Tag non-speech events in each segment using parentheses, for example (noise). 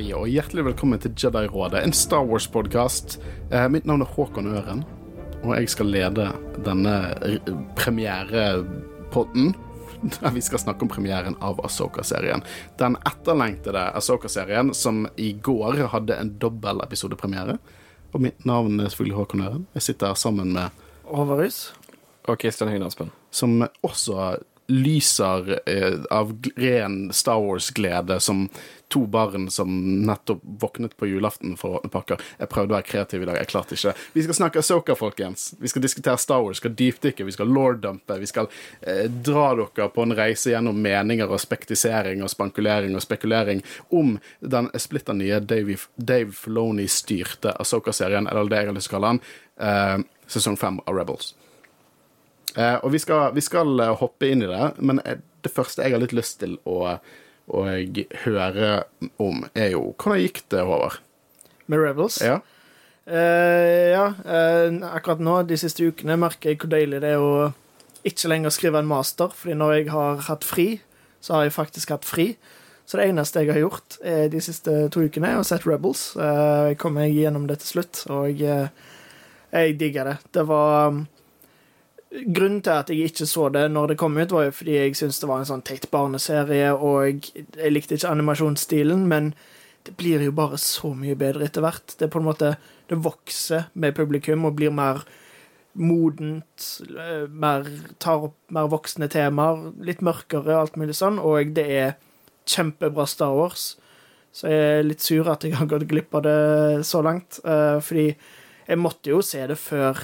Hei og hjertelig velkommen til Jedi-rådet, en Star Wars-podkast. Eh, mitt navn er Håkon Øren, og jeg skal lede denne premierepodden. (laughs) Der vi skal snakke om premieren av Asoka-serien. Den etterlengtede Asoka-serien som i går hadde en dobbel episodepremiere. Og mitt navn er selvfølgelig Håkon Øren. Jeg sitter her sammen med Overhus. Og Kristian Hynaspen. Som også lyser eh, av ren Star Wars-glede som to barn som nettopp våknet på julaften for å åpne pakker. Jeg prøvde å være kreativ i dag, jeg klarte ikke. Vi skal snakke Asoka, folkens. Vi skal diskutere Star Wars, vi skal dypdykke, vi skal lore-dumpe. Vi skal eh, dra dere på en reise gjennom meninger og spektisering og spankulering og spekulering om den splitter nye Dave, Dave Filoni-styrte Asoka-serien, eller det jeg har lyst til å kalle den, eh, sesong fem av Rebels. Eh, og vi skal, vi skal eh, hoppe inn i det, men eh, det første jeg har litt lyst til å, å høre om, er jo Hvordan gikk det, Håvard? Med Rebels. Ja? Eh, ja eh, akkurat nå, de siste ukene, merker jeg hvor deilig det er å ikke lenger skrive en master, fordi når jeg har hatt fri, så har jeg faktisk hatt fri. Så det eneste jeg har gjort eh, de siste to ukene, er å sett Rebels. Eh, jeg kom meg gjennom det til slutt, og jeg digger det. Det var um, Grunnen til at jeg ikke så det når det kom ut, var jo fordi jeg syntes det var en sånn teit barneserie, og jeg likte ikke animasjonsstilen, men det blir jo bare så mye bedre etter hvert. Det er på en måte Det vokser med publikum og blir mer modent, eh, mer, tar opp mer voksne temaer, litt mørkere og alt mulig sånn, og det er kjempebra Star Wars. Så jeg er litt sur at jeg har gått glipp av det så langt, eh, fordi jeg måtte jo se det før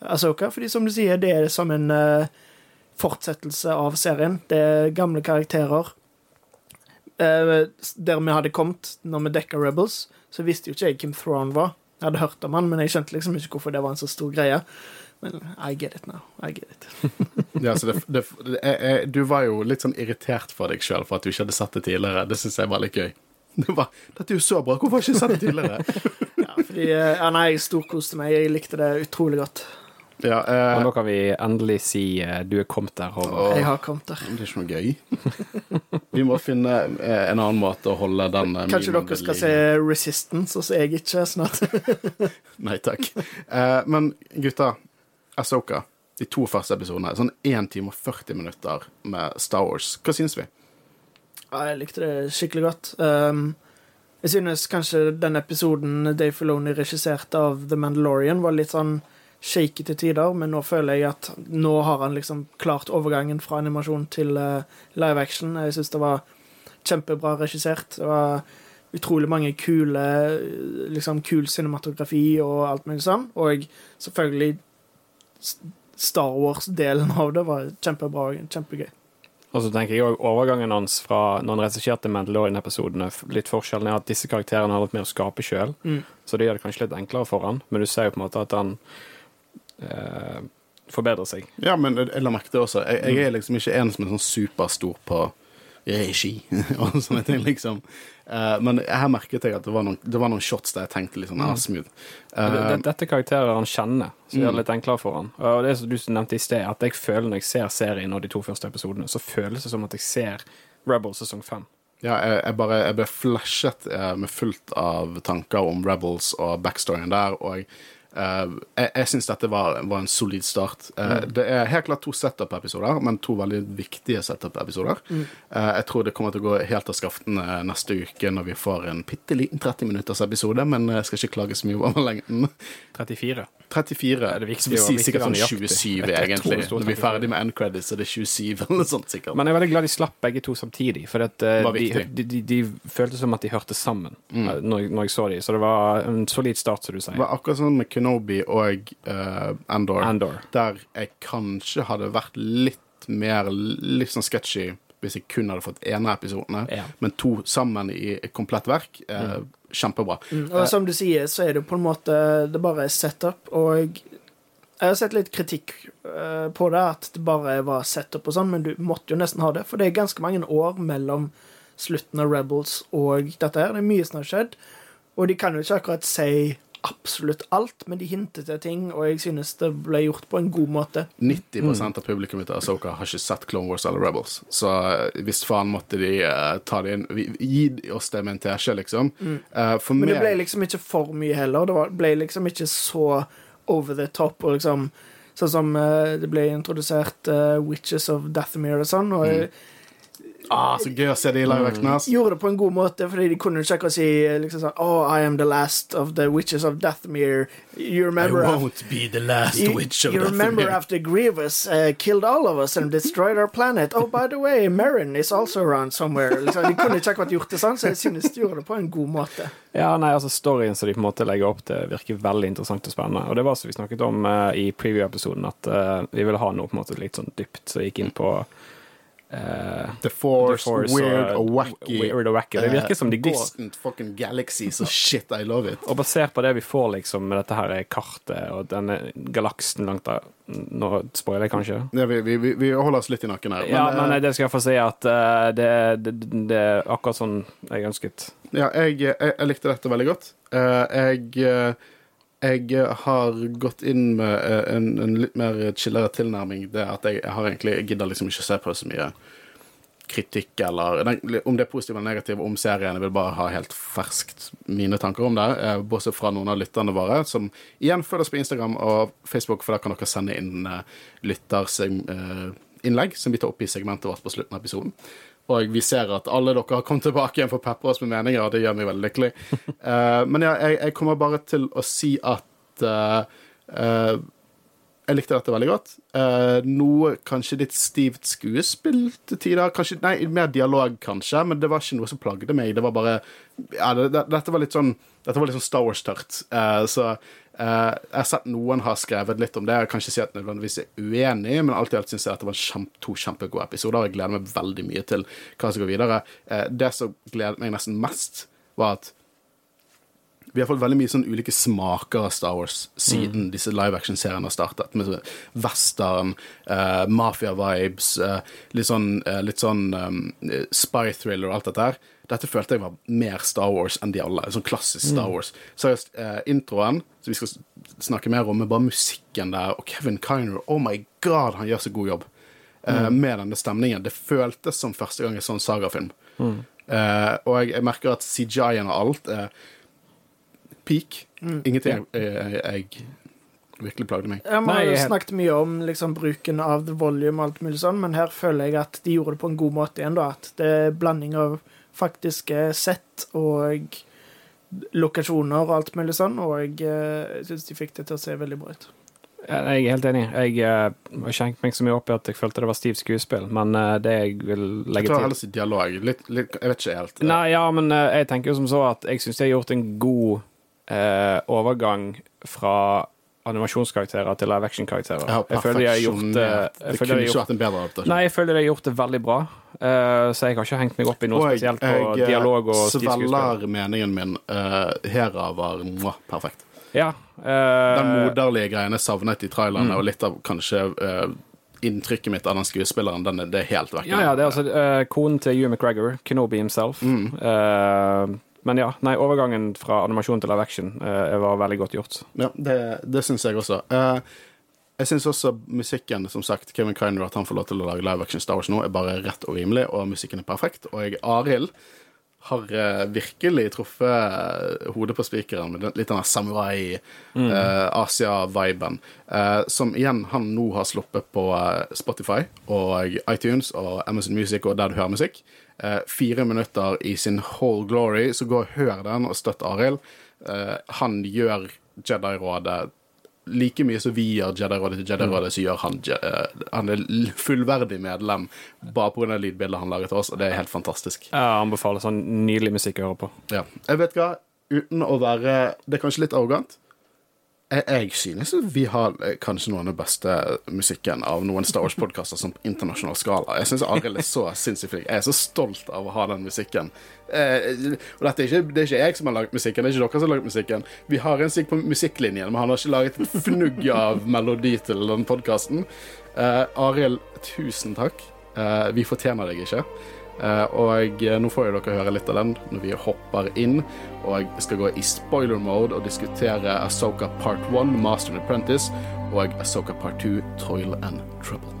Asoka, fordi som du sier, det er som en eh, fortsettelse av serien. Det er gamle karakterer. Eh, der vi hadde kommet når vi dekka Rebels, så visste jo ikke jeg hvem Thrawn var. Jeg hadde hørt om han, men jeg skjønte liksom ikke hvorfor det var en så stor greie. Men I get it now. I get it. (laughs) ja så det, det, det, du var jo litt sånn irritert for deg sjøl for at du ikke hadde sett det tidligere. Det syns jeg var litt gøy. (laughs) Det var, Dette er jo så bra, hvorfor har jeg ikke sett det tidligere? (laughs) Ja, fordi, eh, ja, nei, jeg storkoste meg. Jeg likte det utrolig godt. Ja, Og eh, nå kan vi endelig si eh, du er kommet der, Håvard. Jeg har kommet der. det er ikke noe gøy. (laughs) Vi må finne eh, en annen måte å holde den eh, Kanskje dere skal se Resistance, og så jeg ikke snart. (laughs) Nei takk. Eh, men gutta, Asoka, de to første episodene, sånn 1 time og 40 minutter med Star Wars. Hva syns vi? Ja, jeg likte det skikkelig godt. Um, jeg synes kanskje den episoden Dave Filoni regisserte av The Mandalorian, var litt sånn shaky til tider, men nå føler jeg at nå har han liksom klart overgangen fra animasjon til eh, live action. Jeg syns det var kjempebra regissert. Det var utrolig mange kule liksom kul cinematografi og alt mulig sånn. Og selvfølgelig Star Wars-delen av det var kjempebra og kjempegøy. Og så tenker jeg også overgangen hans fra når han regisserte Mandalorian-episodene, litt forskjellen er at disse karakterene har litt mer å skape sjøl, Mm. så det gjør det kanskje litt enklere for han, men du ser jo på en måte at han eh, forbedrer seg. Ja, men jeg, jeg la merke til også. Jeg, jeg er liksom ikke en som er sånn superstor på regi (laughs) og sånne ting, liksom. Eh, men her merket jeg at det var noen, det var noen shots der jeg tenkte litt sånn ah, smooth. Men det, Eh, det, dette er karakterer han kjenner, så gjør det litt enklere for han. Og det som du nevnte i sted, at jeg føler når jeg ser serien og de to første episodene, så føles det som at jeg ser Rebels sesong fem. ja, jeg, jeg bare jeg ble flashet eh, med fullt av tanker om Rebels og backstoryen der, og eh, jeg, jeg syns dette var, var en solid start. Mm. Det er helt klart to setup-episoder, men to veldig viktige setup-episoder. Eh, jeg tror det kommer til å gå helt av skaftene neste uke når vi får en bitte liten 30 minutters episode, men jeg skal ikke klage så mye over lengden. 34. 34. det viktig som vil å- si viktig sikkert sånn 27, Jeg- jeg egentlig. Når vi er 34. ferdig med end credits, er det 27 (laughs) eller sånt, sikkert. Men jeg er veldig glad de slapp begge to samtidig, for at, eh, de, de, de, de følte som at de hørte sammen eh, når, når jeg så dem. så det var en solid start, som du Det var akkurat sånn med Kenobi og uh, Andor, Andor. der jeg kanskje hadde vært litt mer litt sånn sketchy hvis jeg kun hadde fått ene episodene, Ja. men to sammen i et komplett verk. Eh, Kjempebra. Og som du sier, så er det på en måte Det bare er setup, og jeg har sett litt kritikk eh, på det, at det bare var setup og sånn, men du måtte jo nesten ha det, for det er ganske mange år mellom slutten av Rebels og dette her. Det er mye som har skjedd, og de kan jo ikke akkurat si absolutt alt, men de hintet til ting, og jeg synes det ble gjort på en god måte. 90% av publikummet til Asoka har ikke sett Clone Wars eller Rebels. Så eh, hvis faen måtte de uh, ta det inn Gi oss det med en teskje, liksom. Eh, for Men det ble liksom ikke for mye heller. Det var, ble liksom ikke så over the top, og liksom Sånn som uh, det ble introdusert Witches of Dathomir og sånn, og jeg ah, Så gøy å se de live actene. ass. gjorde det på en god måte, fordi de kunne ikke akkurat si liksom sånn Oh, I am the last of the Witches of Deathmere. You remember be the last You, you remember after Grievous uh, killed all of us and destroyed our planet. Oh, by the way, Merrin is also around somewhere. Liksom, de kunne ikke akkurat gjort det sånn, så jeg synes de gjorde det på en god måte. Ja, nei, altså Storyen som de på en måte legger opp til, virker veldig interessant og spennende. Og det var som vi snakket om uh, i preview-episoden, at uh, vi ville ha noe på en måte litt sånn dypt, så jeg gikk inn på eh, The Force, The Force weird og- og wacky. Weird og wacky. Det virker som de eh, går Distant fucking galaxies og shit, I love it. Og basert på det vi får liksom med dette her kartet og denne galaksen langt der Nå spoiler jeg kanskje? Ja, vi, vi, vi- holder oss litt i nakken her. ja, men men det skal jeg få si at uh, det, det, det er akkurat sånn jeg ønsket. Ja, jeg, jeg, jeg likte dette veldig godt. Eh, jeg, eh, jeg har gått inn med eh, en, en litt mer chillere tilnærming. Det at jeg, har egentlig jeg gidder liksom ikke å se på så mye kritikk eller Om det er positivt eller negativt om serien. Jeg vil bare ha helt ferskt mine tanker om det. eh, Bortsett fra noen av lytterne våre, som igjen følger oss på Instagram og Facebook, for da kan dere sende inn uh, lytterinnlegg som vi tar opp i segmentet vårt på slutten av episoden. Og vi ser at alle dere har kommet tilbake igjen for å pepre oss med meninger, og det gjør meg veldig lykkelig. Uh, (laughs) men ja, jeg, jeg kommer bare til å si at uh, jeg likte dette veldig godt. Eh, noe kanskje litt stivt skuespill til tider. Kanskje, nei, mer dialog, kanskje, men det var ikke noe som plagde meg. Det var bare ja, det, det, Dette var litt sånn Dette var litt sånn Star Wars-tørt. Eh, så eh, jeg har sett noen har skrevet litt om det. Jeg kan ikke si at nødvendigvis er uenig, men alt i alt syns jeg at det var kjempe, to kjempegode episoder. Jeg gleder meg veldig mye til hva som går videre. Det som gledet meg nesten mest, var at vi har fått veldig mye sånn ulike smaker av Star Wars siden disse live action-seriene har startet. Med sånn western, uh, mafia-vibes, uh, litt sånn, uh, litt sånn um, spy thriller og alt dette her. Dette følte jeg var mer Star Wars enn de alle. Sånn klassisk Star Wars. Seriøst, introen, som vi skal snakke mer om, med bare musikken der, og Kevin Kiner, oh my god, han gjør så god jobb. eh, Med denne stemningen. Det føltes som første gang en sånn sagafilm. Eh, og jeg, jeg merker at CJI-en og alt er peak. Ingenting jeg, jeg, jeg virkelig plagde meg. Ja, Vi har jo snakket mye om liksom, bruken av the volume og alt mulig sånn, men her føler jeg at de gjorde det på en god måte igjen. da, At det er blanding av faktiske sett og lokasjoner og alt mulig sånn, og jeg uh, syns de fikk det til å se veldig bra ut. Jeg er helt enig. Jeg eh, har ikke hengt meg så mye opp i at jeg følte det var stivt skuespill, men eh, det jeg vil Jeg til. tar tror heller si dialog. Litt, litt, jeg vet ikke helt. Nei, ja, men eh, jeg tenker jo som så at jeg syns de har gjort en god eh, overgang fra animasjonskarakterer til live action-karakterer. Ja, jeg føler de har gjort det jeg Det kunne ikke vært en bedre adaptasjon. Nei, jeg føler de har gjort det veldig bra, uh, så jeg har ikke hengt meg opp i noe og spesielt på jeg, jeg dialog og stivt Jeg svelger meningen min. Uh, Hera var mwah, perfekt. Ja, Den eh, moderlige greiene savnet i trailerne, Mm. og litt av kanskje uh, inntrykket mitt av den skuespilleren, den det er helt vekk. ja, ja, det er altså uh, konen til Hugh McGregor, Kenobi himself. Mm. Men ja, nei, overgangen fra animasjon til live action eh, var veldig godt gjort. Ja, det, det syns jeg også. Eh, jeg syns også musikken, som sagt, Kevin Kiner, at han får lov til å lage live action Star Wars nå, er bare rett og rimelig, og musikken er perfekt. Og jeg, Arild, har eh, virkelig truffet eh, hodet på spikeren med den, litt den samurai, eh, Asia-viben. Eh, som igjen han nå har sluppet på Spotify og iTunes og Amazon Music og der du hører musikk. Eh, fire minutter i sin whole glory, så gå og hør den og støtt Arild. Eh, han gjør Jedi-rådet like mye som vi gjør Jedi-rådet til Jedi-rådet, så gjør han eh, Han er fullverdig medlem bare pga. lydbildet han lager til oss, og det er helt fantastisk. Jeg anbefaler sånn nydelig musikk å høre på. Ja. Jeg vet hva, uten å være Det er kanskje litt arrogant. Jeg, synes vi har eh, kanskje noen av den beste musikken av noen Star Wars-podkaster som på internasjonal skala. Jeg syns Arild er så sinnssykt flink. Jeg er så stolt av å ha den musikken. Eh, og dette er ikke, det er ikke jeg som har laget musikken, det er ikke dere som har laget musikken. Vi har en stikk på musikklinjen, men han har ikke laget et fnugg av melodi til den podkasten. Eh, Arild, tusen takk. Eh, vi fortjener deg ikke. Eh, og nå får dere høre litt av den når vi hopper inn. Og skal gå i spoiler mode og diskutere Asoka part 1, Master and Apprentice, og Asoka part 2, Toil and Trouble.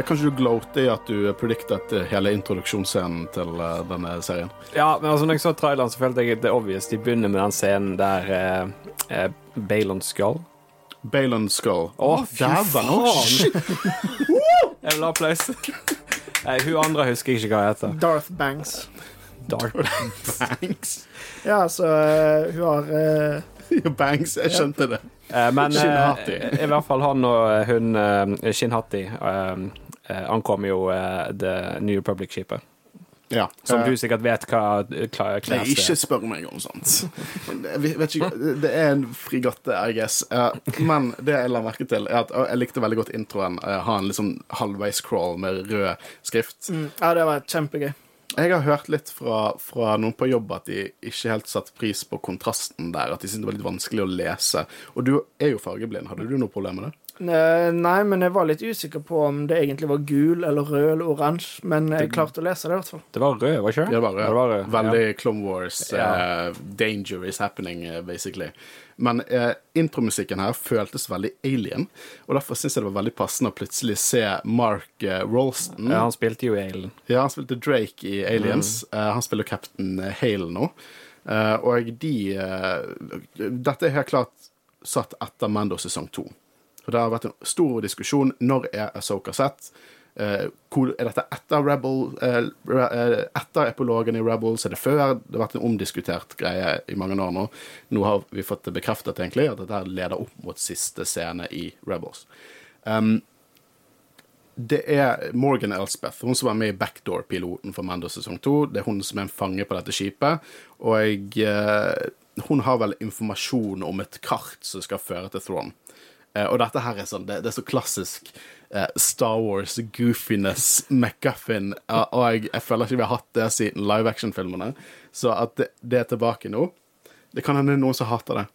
Christian, kan ikke du gloater i at du prediktet hele introduksjonsscenen til eh, denne serien? Ja, men altså, når jeg så traileren, så følte jeg det obvious. De begynner med den scenen der eh, eh, Balon Skull Balon Skull. Å, fy dæven, faen! shit. (laughs) Jeg vil ha applaus. (laughs) Hun andre husker jeg ikke hva heter. Darth Banks. Darth Banks. Ja, så eh, hun har (laughs) uh... Banks, jeg skjønte det. Eh, men i hvert fall han og hun eh, Eh, ankom jo eh, The New Republic-skipet. Ja. Som Eh, du sikkert vet hva kla- Nei, ikke spør meg om sånt. Jeg vet ikke, Det er en frigatte, I guess. Men det jeg la merke til, er at jeg likte veldig godt introen. Ha en liksom halvveis crawl med rød skrift. mm, Ja, det var kjempegøy. Jeg har hørt litt fra, fra noen på jobb at de ikke helt satte pris på kontrasten der. At de syntes det var litt vanskelig å lese. Og du er jo fargeblind. Hadde du noe problem med det? Eh, Nei, men jeg var litt usikker på om det egentlig var gul eller rød eller oransje, men jeg klarte å lese det i hvert fall. Det var rød, var ikke Ja, det var rød. Det var rød, Veldig Clone Wars. Ja. Uh, danger is happening, eh, basically. Men uh, intromusikken her føltes veldig alien, og derfor syns jeg det var veldig passende å plutselig se Mark uh, Rolston. Ja, han spilte jo Alien. Ja, han spilte Drake i Aliens. Mm. Han spiller Captain Hale nå. Eh, og de Dette er helt klart satt etter Mando sesong to. Og det har vært en stor diskusjon. Når er Asoka sett? Eh, hvor, er dette etter Rebel eh, eh, Etter epilogen i Rebels? Er det før? Det har vært en omdiskutert greie i mange år nå. Nå har vi fått det bekreftet, egentlig, at dette leder opp mot siste scene i Rebels. Um, det er Morgan Elspeth, hun som var med i Backdoor-piloten for Mando sesong 2. Det er hun som er en fange på dette skipet. Og jeg, eh, hun har vel informasjon om et kart som skal føre til Thrawn. Eh, og dette her er sånn, det, det er så klassisk eh, Star Wars goofiness, McGuffin, eh, og jeg, jeg føler ikke vi har hatt det siden live action-filmene. Så at det, det er tilbake nå Det kan hende noen som hater det,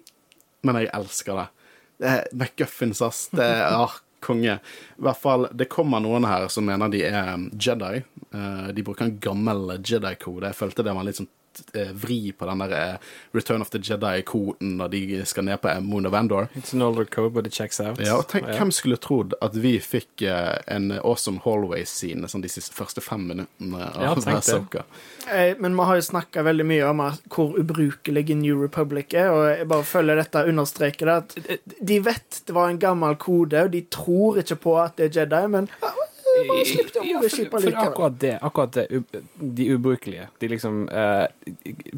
men jeg elsker det. det er McGuffins, ass. Det er ah, konge. I hvert fall, det kommer noen her som mener de er um, Jedi. Eh, de bruker en gammel Jedi-kode. Jeg følte det var litt sånn eh, vri på den der eh, Return of the Jedi-koden når de skal ned på Moon of Endor. It's an older code, but it checks out. Ja, og tenk, Hvem skulle trodd at vi fikk eh, en awesome hallway-scene sånn de siste første fem minuttene Ja, av tenk (laughs) det. Eh, Men vi har jo snakka veldig mye om hvor ubrukelig New Republic er, og jeg bare føler dette understreker det. At de vet det var en gammel kode, og de tror ikke på at det er Jedi, men ja, bare slipp det bord for, det akkurat det. Akkurat det de ubrukelige. De liksom uh,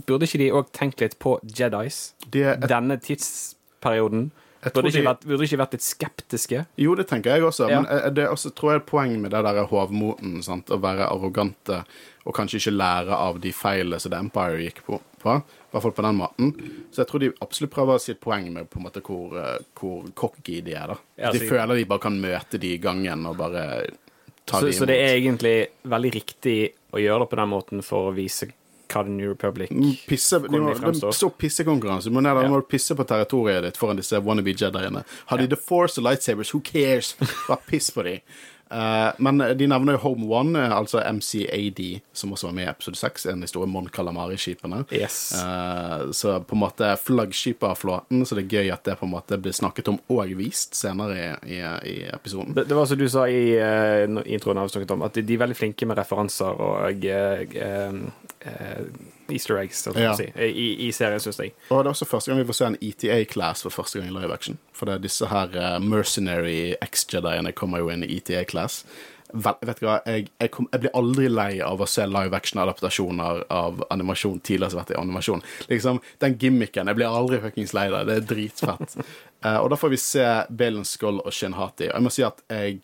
Burde ikke de òg tenkt litt på Jedis? De er, Denne tidsperioden? Burde ikke, de, vært, burde ikke vært litt skeptiske? jo, det tenker jeg også, Ja. men eh, det er også, tror jeg, er poeng med det der hovmoten. Sant? Å være arrogante og kanskje ikke lære av de feilene som The Empire gikk på. på. I hvert fall på den måten. Så jeg tror de absolutt prøver å si et poeng med på en måte hvor, eh, hvor cocky de er. da. Ja, de føler de bare kan møte de i gangen og bare ta Så, de så det er egentlig veldig riktig å gjøre det på den måten for å vise hva The New Republic Mm, Pisse, de må, de fremstår. står pissekonkurranse. Du må, ned, Ja. må pisse på territoriet ditt foran disse wannabe jediene. Har de The Force og lightsabers, who cares? Bare piss på de. Eh, men de nevner jo Home One, eh, altså MCAD, som også var med i episode 6, en historie Mon Calamari-skipene. Yes. Uh, så på en måte flaggskipet av flåten, så det er gøy at det på en måte blir snakket om og vist senere i, i, i episoden. Det, det var som du sa i uh, introen, av snakket om, at de, de er veldig flinke med referanser og uh, easter eggs sånn Ja. si, i, i serien, syns jeg. Og det er også første gang vi får se en ETA-class for første gang i live action. For det er disse her eh, mercenary ex-jediene kommer jo inn i ETA-class. Vet du hva, jeg, jeg, kom, jeg blir aldri lei av å se live action-adaptasjoner av animasjon tidligere som har vært i animasjon. Liksom, Den gimmicken. Jeg blir aldri fuckings lei av det. Det er dritfett. uh, (laughs) og da får vi se Balen Skull og Shin Hati. Og jeg må si at jeg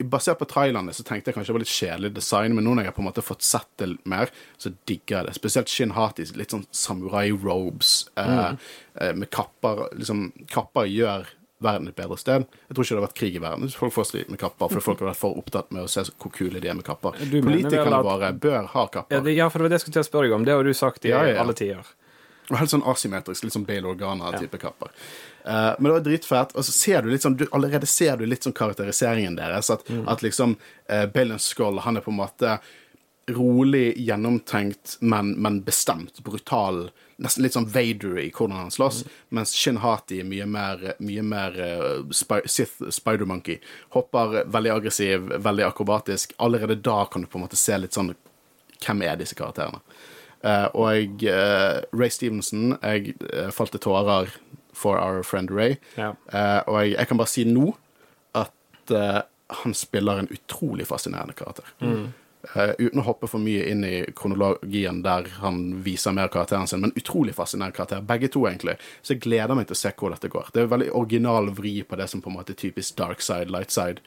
Basert på trailerne så tenkte jeg kanskje det var litt kjedelig design, men nå når jeg har på en måte fått sett det mer, så digger jeg det. Spesielt Shin Hatis, litt sånn samurai-robes eh, eh, med kapper. Liksom, kapper gjør verden et bedre sted. Jeg tror ikke det har vært krig i verden folk får slitt med kapper, for folk har vært for opptatt med å se hvor kule de er med kapper. Du Politikerne at- våre bør ha kapper. Ja, det, ja, for det var det jeg skulle til å spørre deg om. Det har du sagt i ja, ja. alle tider. Og helt sånn asymmetrisk, litt sånn Bale Organa-type kapper. Eh, men det var dritfett. Og så ser du litt sånn, du, allerede ser du litt sånn karakteriseringen deres. At, at liksom uh, Bale Skull, han er på en måte rolig, gjennomtenkt, men, men bestemt. Brutal. Nesten litt sånn Vader i hvordan han slåss. Mens Shin Hati er mye mer, mye mer uh, spy, Sith Spider-Monkey. Hopper veldig aggressiv, veldig akrobatisk. Allerede da kan du på en måte se litt sånn Hvem er disse karakterene? Uh, og jeg, uh, Ray Stevenson Jeg uh, falt i tårer for our friend Ray. Ja. Uh, og jeg, jeg kan bare si nå at uh, han spiller en utrolig fascinerende karakter. Eh, uten å hoppe for mye inn i kronologien der han viser mer karakteren sin, men utrolig fascinerende karakter, begge to, egentlig. Så jeg gleder meg til å se hvor dette går. Det er en veldig original vri på det som på en måte er typisk dark side, light side.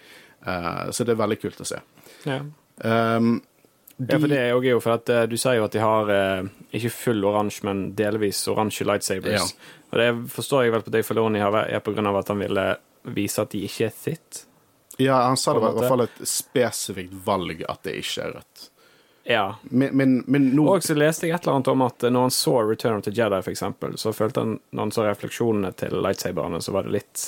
Så det er veldig kult å se. Ja. Um, de, Ja, for det er jo, gøy, for at uh, Du sier jo at de har uh, ikke full oransje, men delvis oransje lightsabers. Ja. Og det forstår jeg vel på Dave Filoni er på grunn av at han ville vise at de ikke er sitt. ja, han sa det var i hvert fall et spesifikt valg at det ikke er rødt. Ja. Men, men, men nå Og så leste jeg et eller annet om at eh, når han så Return of the Jedi, for eksempel, så følte han når han så refleksjonene til lightsaberne, så var det litt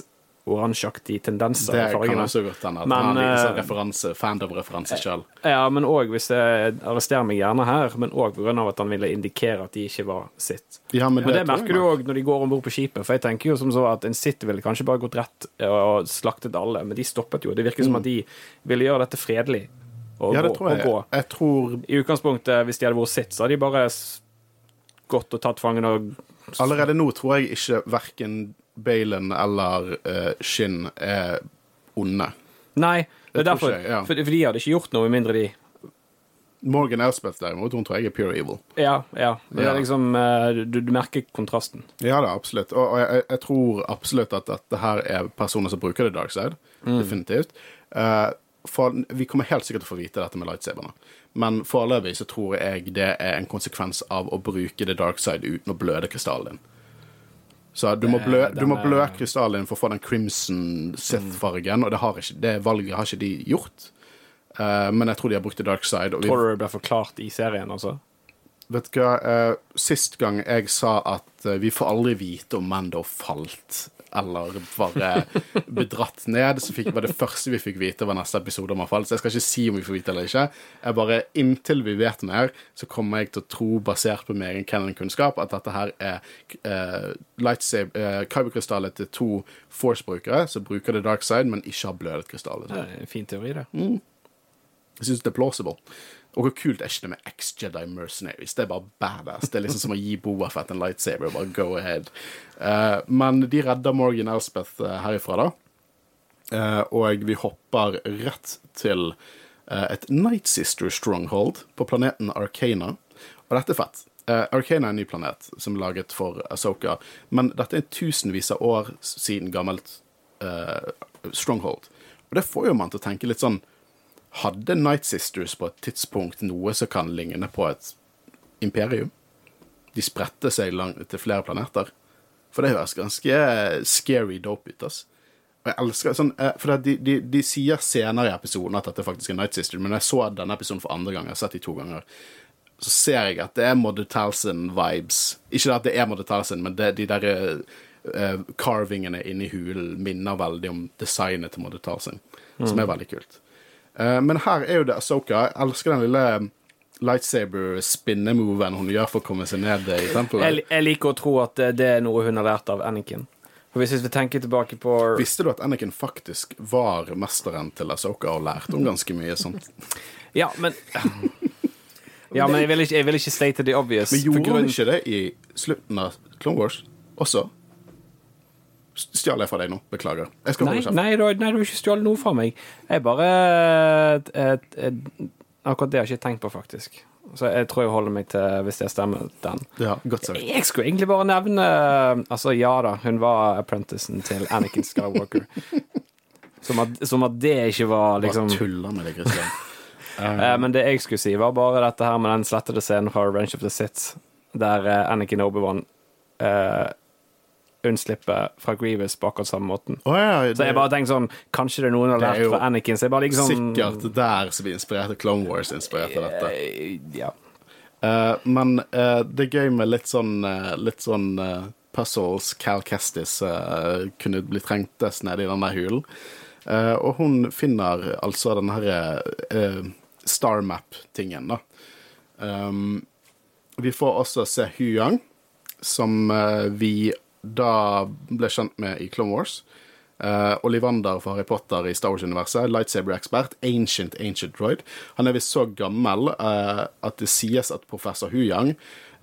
oransjeaktige tendenser Det i kan også godt hende. At Men, han er sånn eh, referanse, fandom-referanse sjøl. Ja, men òg hvis jeg arresterer meg gjerne her, men òg pga. at han ville indikere at de ikke var sitt. Ja, men Men det jeg merker du òg når de går om bord på skipet. For jeg tenker jo som så at en sitt ville kanskje bare gått rett og slaktet alle, men de stoppet jo. Det virker som at de ville gjøre dette fredelig. Og Mm. Ja, det tror jeg. gå. Jeg tror I utgangspunktet, hvis de hadde vært sitt, så hadde de bare gått og tatt fangen og Allerede nå tror jeg ikke verken Balen eller uh, Shin er onde. Nei, det er derfor. jeg, ja. for, for de hadde ikke gjort noe med mindre de Morgan Elspeth derimot, hun tror jeg er pure evil. Ja, ja. Men det Ja. er liksom eh, du, du merker kontrasten. Ja da, absolutt. Og, og jeg, jeg tror absolutt at dette her er personer som bruker det dark side. Definitivt. Uh, for vi kommer helt sikkert til å få vite dette med lightsaberne. Men foreløpig så tror jeg det er en konsekvens av å bruke the dark side uten å bløde krystallen din. Så du må, Det- blø, du må blø krystallen for å få den crimson Sith-fargen, og det, har ikke, det valget har ikke de gjort. Uh, men jeg tror de har brukt the dark side. Vi, Tror du det ble forklart i serien, altså? Vet du hva, uh, sist gang jeg sa at uh, vi får aldri vite om Mando falt eller bare bedratt ned, så fikk, var det første vi fikk vite, var neste episode om avfall. Så jeg skal ikke si om vi får vite eller ikke. Jeg bare, Inntil vi vet mer, så kommer jeg til å tro, basert på min egen canon-kunnskap, at dette her er uh, lightsaber, uh, kyberkrystallet til to Force-brukere som bruker the dark side, men ikke har blødet krystallet. Det er en fin teori, det. Jeg syns det er plausible. Og hvor kult er ikke det med ex-Jedi Mercenaries? Det er bare badass. Det er liksom som å gi Boafett en lightsaber bare go ahead. Uh, men de redder Morgan Elspeth eh, herifra, da. Uh, og vi hopper rett til uh, et Night Sister Stronghold på planeten Arcana. Og dette er fett. Uh, Arcana er en ny planet som er laget for Asoka, men dette er tusenvis av år siden gammelt Stronghold. Og det får jo man til å tenke litt sånn hadde Night Sisters på et tidspunkt noe som kan ligne på et imperium? De spredte seg langt til flere planeter. For det høres ganske scary dope ut, ass. Og jeg elsker sånn, eh, For de, de, de sier senere i episoden at dette faktisk er Night Sister, men jeg så denne episoden for andre gang, jeg har sett de to ganger, så ser jeg at det er Modder Talson-vibes. Ikke at det er Modder Talson, men det, de der uh, carvingene inni hulen minner veldig om designet til Modder Talson, som er veldig kult. Eh, men her er jo det Asoka. Jeg elsker den lille lightsaber-spinnemoven hun gjør for å komme seg ned i tempelet. Jeg, jeg liker å tro at det- er noe hun har lært av Anakin. For Hvis vi tenker tilbake på Visste du at Anakin faktisk var mesteren til Asoka og lærte om ganske mye sånt? (laughs) Ja, men Ja, men jeg vil ikke, jeg vil ikke state the obvious. Men gjorde gjorde hun ikke det i slutten av Clone Wars også? Stjal jeg fra deg nå? Beklager. Jeg skal Nei, holde kjeft. nei, du, har- nei, du har ikke stjålet noe fra meg. Jeg bare et, et, et, Akkurat det har jeg ikke tenkt på, faktisk. Så jeg tror jeg holder meg til, hvis det stemmer, den. Ja, godt sagt. Jeg skulle egentlig bare nevne Altså, ja da, hun var apprenticen til Anakin Skywalker. (laughs) Som at, som at det ikke var liksom Bare tuller med deg, Kristian. Uh, (laughs) Men det jeg skulle si, var bare dette her med den slettede scenen fra Range of the Sith, der eh, Anakin Obi-Wan eh, unnslipper fra Grievous på akkurat samme måten. Oh, ja, Så jeg bare tenker sånn Kanskje det er noen har lært fra Anakin, så jeg bare liksom Sikkert der som vi av Clone Wars inspirert av dette. Eh, Ja. Uh, men uh, det er gøy med litt sånn, uh, litt sånn puzzles Cal Kestis kunne bli trengtes nede i den der hulen. Og hun finner altså den herre star map-tingen, da. Um, vi får også se Huyang, som vi da ble kjent med i Clone Wars. Uh, Olivander fra Harry Potter i Star Wars-universet, lightsaber-ekspert, ancient, ancient droid. Han er visst så gammel uh, at det sies at professor Huyang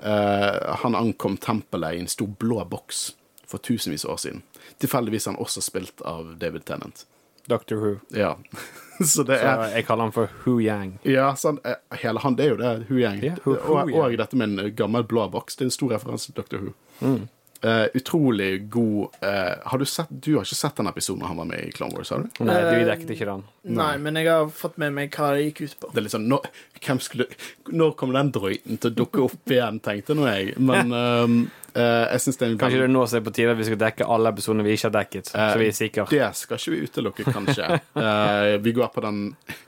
uh, han ankom tempelet i en stor blå boks for tusenvis av år siden. Tilfeldigvis han også spilt av David Tennant. Dr. Who. Ja. (laughs) så det Så er jeg kaller han for Hu Yang. Ja, eh, hele han, det er jo det, Huyang. Yeah, Hu- og, og dette med en gammel blå boks. Det er en stor referanse til Dr. Who. Mm. Eh, utrolig god uh, Har du sett Du har ikke sett den episoden han var med i Clone Wars, har du? Nei, Eh, du dekket ikke den. Nei, men jeg har fått med meg hva det gikk ut på. Det er litt sånn, når, hvem skulle, når kommer den drøyten til å dukke opp igjen, tenkte nå jeg. Men um, (laughs) uh, jeg syns det er en Kanskje det nå som er på tide at vi skal dekke alle episodene vi ikke har dekket, Eh, så vi er sikre. Det skal ikke vi utelukke, kanskje. Eh, vi går på den,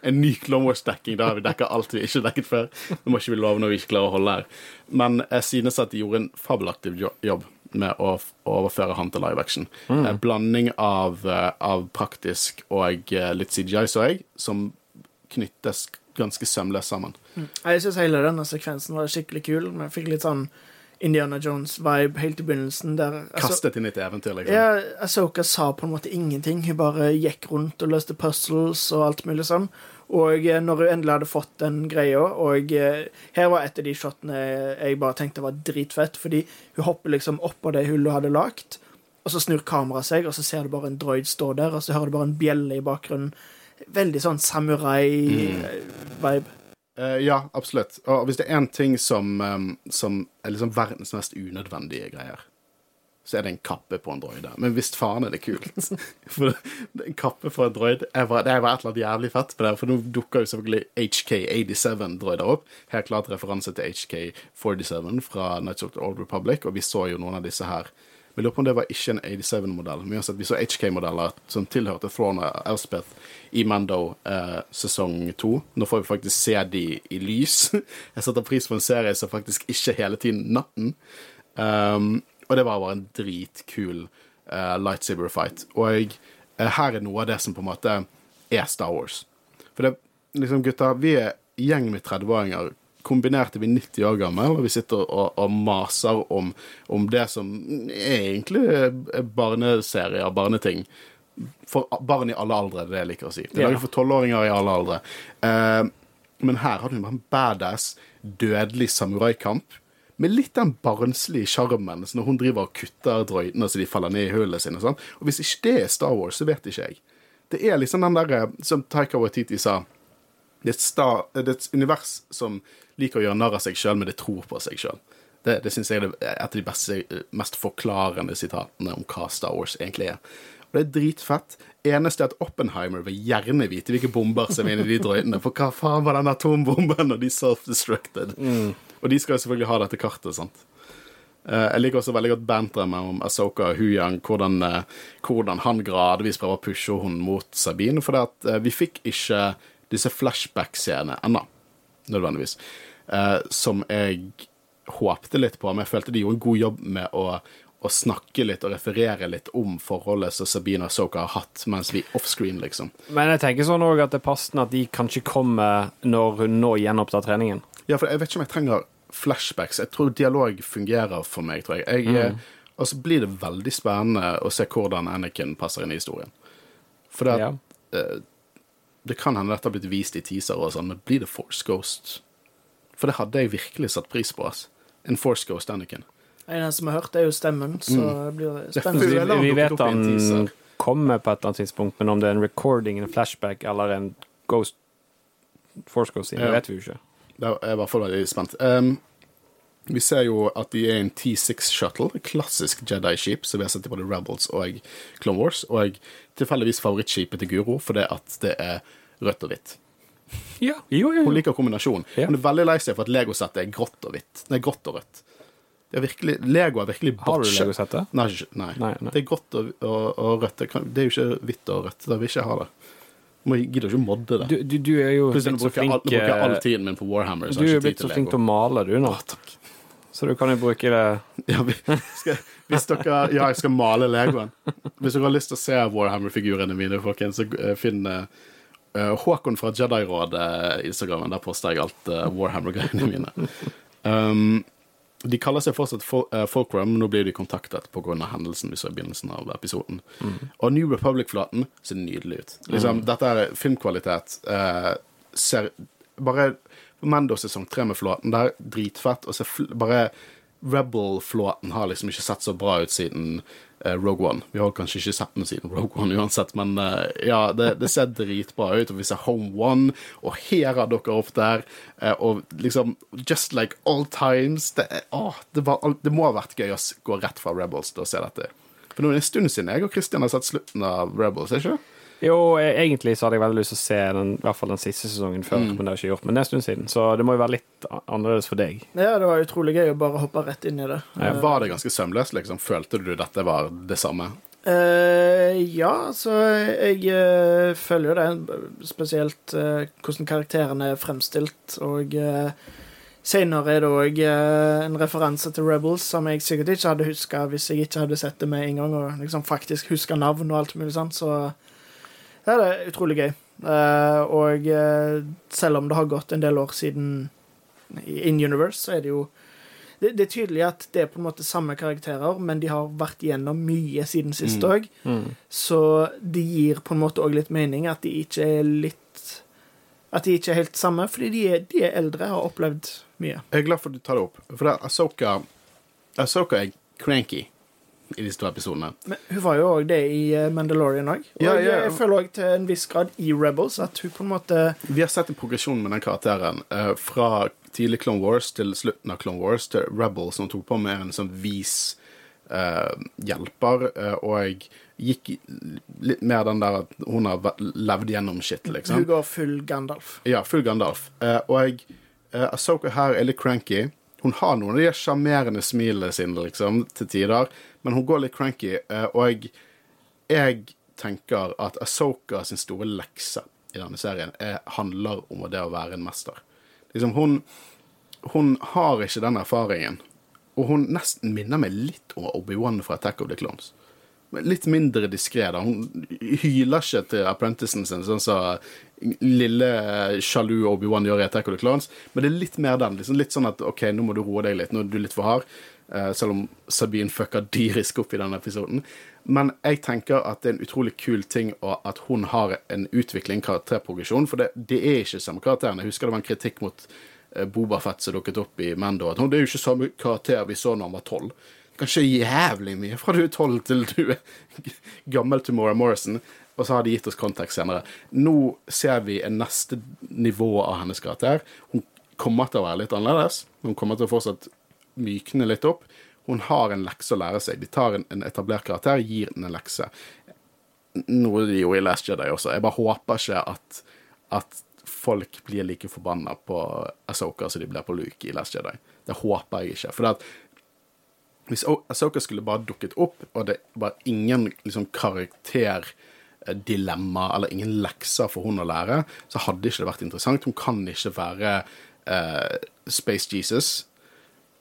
en ny Clone Wars-dekking Da har vi dekket alt vi ikke har dekket før. Det må ikke vi love når vi ikke klarer å holde her. Men jeg synes at de gjorde en fabelaktiv jobb med å overføre han til live action. En blanding av, eh, av praktisk og eh, litt CGI, så jeg, som knyttes ganske sømløst sammen. Jeg syns hele denne sekvensen var skikkelig kul. Men jeg fikk litt sånn Indiana Jones-vibe helt i begynnelsen. Der Kastet inn i et eventyr, liksom. ja, Asoka sa på en måte ingenting. Hun bare gikk rundt og løste puzzles og alt mulig sånn. Og eh, når hun endelig hadde fått den greia Og eh, her var et av de shotene jeg bare tenkte var dritfett, fordi hun hopper liksom oppå det hullet hun hadde lagt, og så snur kameraet seg, og så ser du bare en droid stå der, og så hører du bare en bjelle i bakgrunnen. Veldig sånn samurai-vibe. Eh, ja, absolutt. Og hvis det er én ting som, um, som er liksom verdens mest unødvendige greier, så er det en kappe på en droide. Men visst faen er det kult. (laughs) for en kappe på en droid er Det var et eller annet jævlig fett på det, for nå dukker jo selvfølgelig HK87-droider opp. Helt klart referanse til HK47 fra Nights of the Old Republic, og vi så jo noen av disse her. Vi lurer på om det var ikke en 87-modell, men uansett, vi så HK-modeller som tilhørte Throne og Elspeth i Mando eh, sesong to. Nå får vi faktisk se de i lys. (laughs) Jeg setter pris på en serie som faktisk ikke hele tiden natten. Um, og det var bare en dritkul uh, lightsaber fight. Og uh, her er noe av det som på en måte er Star Wars. For det, liksom, gutta, vi er gjeng med 30-åringer. Kombinert er vi 90 år gammel, og vi sitter og, og maser om, om det som er egentlig er barneserier, barneting. For barn i alle aldre, det er det jeg liker å si. Det er laget for tolvåringer i alle aldre. Uh, men her har du en badass, dødelig samuraikamp. Med litt den barnslige sjarmen når hun driver og kutter droidene så de faller ned i hullene sine. Sånn. Og hvis ikke det er Star Wars, så vet ikke jeg. Det er liksom den der, eh, som Taika Waititi sa det er, et er univers som liker å gjøre narr av seg sjøl, men det tror på seg sjøl. Det, det syns jeg er et av de beste, mest forklarende sitatene om hva Star Wars egentlig er. Og det er dritfett. Eneste er at Oppenheimer vil gjerne vite hvilke bomber som er inni de drøytene. For hva faen var den atombomben når de self-destructed? Og de skal jo selvfølgelig ha dette kartet, sant. Eh, Jeg liker også veldig godt banteret om Asoka og Huyang, hvordan, eh, hvordan han gradvis prøver å pushe henne mot Sabine. For eh, vi fikk ikke disse flashback-scenene ennå, nødvendigvis, som jeg håpte litt på. Men jeg følte de gjorde en god jobb med å, å snakke litt og referere litt om forholdet som Sabine og Asoka har hatt mens vi offscreen, liksom. Men jeg tenker sånn også at det er passende at de kanskje kommer når hun nå gjenopptar treningen. Ja, for jeg vet ikke om jeg trenger flashbacks. Jeg tror dialog fungerer for meg, tror jeg. jeg mm. Og så blir det veldig spennende å se hvordan Anakin passer inn i historien. For det, Ja. eh, det kan hende dette har blitt vist i teaser og sånn, men blir det Force Ghost? For det hadde jeg virkelig satt pris på. ass. En Force Ghost Anakin. En eneste som har hørt, er jo stemmen, så det blir spennende. Det. Vi, vi vet han kommer på et eller annet tidspunkt, men om det er en recording, en flashback eller en ghost Force Ghost, det Ja. vet vi jo ikke. Da er i hvert fall veldig spent. Um, Vi ser jo at de er en T6 Shuttle, klassisk Jedi-skip som vi har sett i både Rebels og Clone Wars, og tilfeldigvis favorittskipet til Guro fordi at det er rødt og hvitt. Ja, jo, jo, Hun liker kombinasjonen. Ja. Hun er veldig lei seg for at Lego-settet er grått og hvitt. Nei, grått og rødt. Det er virkelig, Lego er virkelig Har du. Lego-settet? Nei, nei. Nei. Det er grått og, og, og rødt. Det, det er jo ikke hvitt og rødt. Da vil jeg ikke ha det. Må gidder ikke å modde det. Du, du, du er jo blitt så all, flink nå bruker jeg all eh, tiden min på Warhammer. Så Du er jo blitt så flink til å male, du, nå. Å. Så du kan jo bruke det (laughs) Ja, vi skal, hvis dere Ja, jeg skal male Legoen. Hvis dere har lyst til å se Warhammer-figurene mine, folkens, så eh, finn eh, eh, Håkon fra Jedi-rådet-instagrammen. Der poster jeg alt uh, Warhammer-greiene mine. Um, de kaller seg fortsatt Folkrum, men nå blir de kontaktet pga. hendelsen vi så i begynnelsen av episoden. Og New Republic-flaten ser nydelig ut. Liksom, Dette er filmkvalitet. eh, ser bare Mando sesong tre med flåten der, dritfett. Og så bare Rebel-flåten har liksom ikke sett så bra ut siden eh, Rogue One. Vi har kanskje ikke sett den siden Rogue One uansett, men eh, ja, det, det ser dritbra ut. Og vi ser Home One, og her har dere opp der. eh, og liksom Just like all times. Det, åh, det, var, det må ha vært gøy å gå rett fra Rebels til å se dette. For nå er det en stund siden jeg og Christian har sett slutten av Rebels, er ikke det? Jo, eh, egentlig så hadde jeg veldig lyst til å se den, i hvert fall den siste sesongen før, Mm. men det har jeg ikke gjort. Men det er en stund siden, så det må jo være litt annerledes for deg. Ja, det var utrolig gøy å bare hoppe rett inn i det. Ja. Var det ganske sømløst, liksom? Følte du dette var det samme? Uh, ja, så jeg uh, følger jo det. Spesielt uh, hvordan karakterene er fremstilt. Og uh, senere er det òg en referanse til Rebels som jeg sikkert ikke hadde huska hvis jeg ikke hadde sett det med en gang, og liksom faktisk huska navn og alt mulig sånt. Så ja, det er utrolig gøy. Eh, og eh, selv om det har gått en del år siden In Universe, så er det jo det, det er tydelig at det er på en måte samme karakterer, men de har vært gjennom mye siden sist òg. Så det gir på en måte òg litt mening at de ikke er litt At de ikke er helt samme, fordi de er, de er eldre og har opplevd mye. Jeg er glad for at du tar det opp. For Asoka Asoka er cranky i disse to episodene. Men hun var jo òg det i eh, Mandalorian òg. Og Ja, ja. jeg føler òg til en viss grad i Rebels at hun på en måte Vi har sett en progresjon med den karakteren. uh, fra tidlig Clone Wars til slutten av Clone Wars til Rebels, som tok på med en sånn vis uh, hjelper, uh, og gikk litt mer den der at hun har levd gjennom shit, liksom. Hun går full Gandalf. Ja, full Gandalf. Og jeg, Ahsoka her er litt cranky. Hun har noen av de sjarmerende smilene sine, liksom, til tider, men hun går litt cranky. Eh, og jeg, tenker at Ahsoka sin store lekse i denne serien er, handler om det å være en mester. Liksom, hun, hun har ikke den erfaringen. Og hun nesten minner meg litt om Obi-Wan fra Attack of the Clones. Litt mindre diskré. Hun hyler ikke til apprenticen sin, sånn som lille sjalu Obi-Wan gjør i Attack of the Clones, men det er litt mer den. Liksom, litt sånn at OK, nå må du roe deg litt, nå er du litt for hard. Uh, selv om Sabine fucker dyrisk opp i denne episoden. Men jeg tenker at det er en utrolig kul ting at hun har en utvikling, karakterprogresjon, for det, det er ikke samme karakteren. Jeg husker det var en kritikk mot eh, Boba Fett som dukket opp i Mando, at hun, det er jo ikke samme karakter vi så når han var tolv. Kanskje jævlig mye fra du er tolv til du er gammel til Mora Morrison. Og så har de gitt oss kontekst senere. Nå ser vi en neste nivå av hennes karakter. Hun kommer til å være litt annerledes. Hun kommer til å fortsatt mykne litt opp. Hun har en lekse å lære seg. De tar en, en etablert karakter, gir den en lekse. Noe de gjorde i Last Jedi også. Jeg bare håper ikke at, at folk blir like forbanna på Asoka som de blir på Luke i Last Jedi. Det håper jeg ikke. For det at hvis Asoka skulle bare dukket opp, og det var ingen liksom, karakterdilemma eller ingen lekser for hun å lære, så hadde ikke det vært interessant. Hun kan ikke være eh, Space Jesus.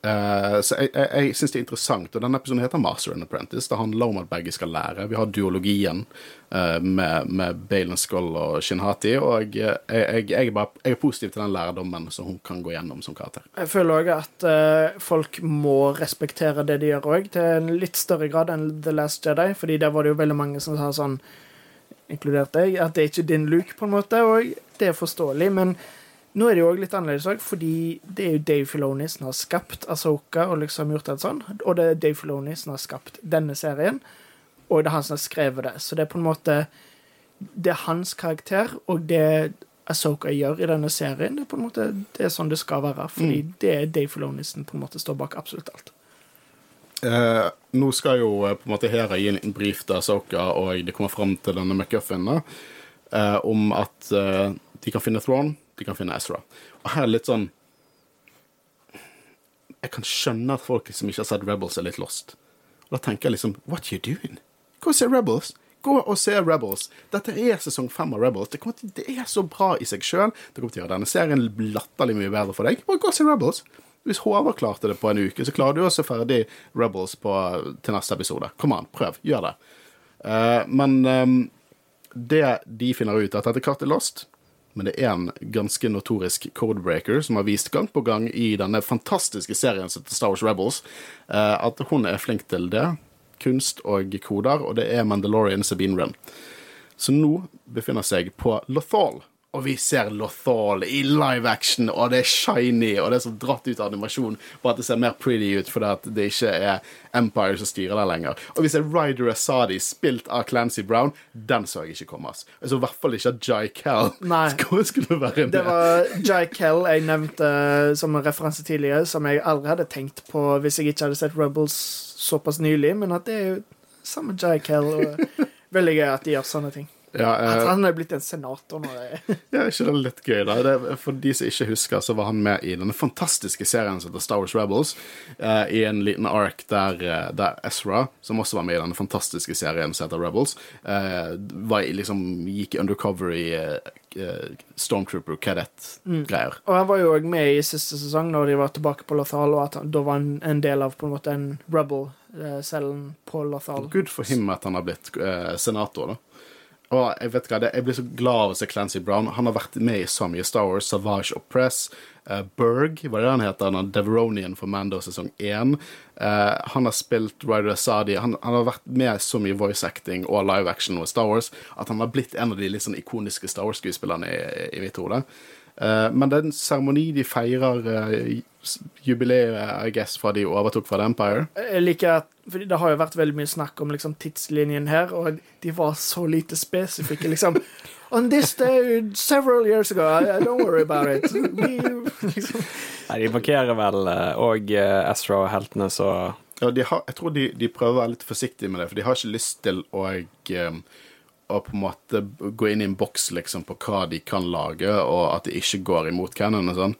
Eh, så jeg, jeg, jeg syns det er interessant. Og denne episoden heter Master and Apprentice. Det handler om at begge skal lære. Vi har duologien uh, med, med Balen Skull og Shinhati, og jeg, jeg, bare, er positiv til den lærdommen som hun kan gå gjennom som karakter. Jeg føler òg at uh, folk må respektere det de gjør òg, til en litt større grad enn The Last Jedi, fordi der var det jo veldig mange som sa sånn, inkludert deg, at det er ikke din Luke, på en måte, og det er forståelig, men nå er det jo òg litt annerledes òg, fordi det er jo Dave Filoni som har skapt Asoka og liksom gjort alt sånn, og det er Dave Filoni som har skapt denne serien, og det er han som har skrevet det, så det er på en måte Det er hans karakter, og det Asoka gjør i denne serien. Det er på en måte det er sånn det skal være, fordi Mm. det er Dave Filoni som på en måte står bak absolutt alt. Eh, nå skal jo eh, på en måte Hera gi en brief til Asoka, og det kommer fram til denne McGuffin da, eh, om at eh, de kan finne Thrawn, de kan finne Ezra. Og her er litt sånn Jeg kan skjønne at folk som ikke har sett Rebels, er litt lost. Og da tenker jeg liksom What are you doing? Gå og se Rebels. Gå og se Rebels. Dette er sesong fem av Rebels. Det, til, det er så bra i seg sjøl. Det kommer til å gjøre denne serien latterlig mye bedre for deg. Bare gå og se Rebels. Hvis Håvard klarte det på en uke, så klarer du å se ferdig Rebels på, til neste episode. Kom an, prøv. Gjør det. Uh, men um, det de finner ut, er at dette kartet er lost. Men det er en ganske notorisk codebreaker som har vist gang på gang i denne fantastiske serien som heter Star Wars Rebels, eh, at hun er flink til det. Kunst og koder, og det er Mandalorian Sabine Wren. Så nå befinner seg på Lothal. Og vi ser Lothal i live action, og det er shiny, og det er så dratt ut av animasjon bare at det ser mer pretty ut, fordi det ikke er Empire som styrer der lenger. Og vi ser Ryder Asadi, spilt av Clancy Brown. Den så jeg ikke komme. ass. Jeg så i hvert fall ikke at Jai Kell (laughs) skulle være med. Det var Jai Kell jeg nevnte eh, som en referanse tidligere, som jeg aldri hadde tenkt på hvis jeg ikke hadde sett Rebels såpass nylig, men at det er jo samme Jai Kell. Og (laughs) veldig gøy at de gjør sånne ting. Ja, At eh, han er blitt en senator nå. er- (laughs) Ja, ikke det litt gøy, da? Det, er- for de som ikke husker, så var han med i denne fantastiske serien som heter Star Wars Rebels, eh, i en liten ark der, eh, der Ezra, som også var med i denne fantastiske serien som heter Rebels, eh, var liksom, gikk undercover i eh, eh, Stormtrooper Cadet-greier. Og han var jo òg med i siste sesong, når de var tilbake på Lothal, og at han, da var han en del av på en måte en rebel-cellen på Lothal. Good for him at han har blitt senator, da. Og jeg vet hva, jeg blir så glad av å se Clancy Brown. Han har vært med i så mye Star Wars, Savage Oppress, uh, Berg, hva er det han heter? Er Deveronian for Mando sesong 1. Uh, han har spilt Ryder Asadi. Han, han har vært med så mye voice acting og live action og Star Wars at han har blitt en av de litt sånn ikoniske Star Wars-skuespillerne i, i mitt hode. Eh, men det er en seremoni de feirer eh, jubileet, I guess, fra de overtok fra The Empire. Jeg liker at fordi Det har jo vært veldig mye snakk om liksom, tidslinjen her, og de var så lite spesifikke. liksom (laughs) On this day several years ago, I, don't worry about it. We, (laughs) liksom. Nei, de markerer vel òg Ezra og heltene, så Ja, de har, jeg tror de, de prøver å være litt forsiktige med det, for de har ikke lyst til å, eh, å på en måte gå inn i en boks liksom, på hva de kan lage, og at det ikke går imot canon og sånn.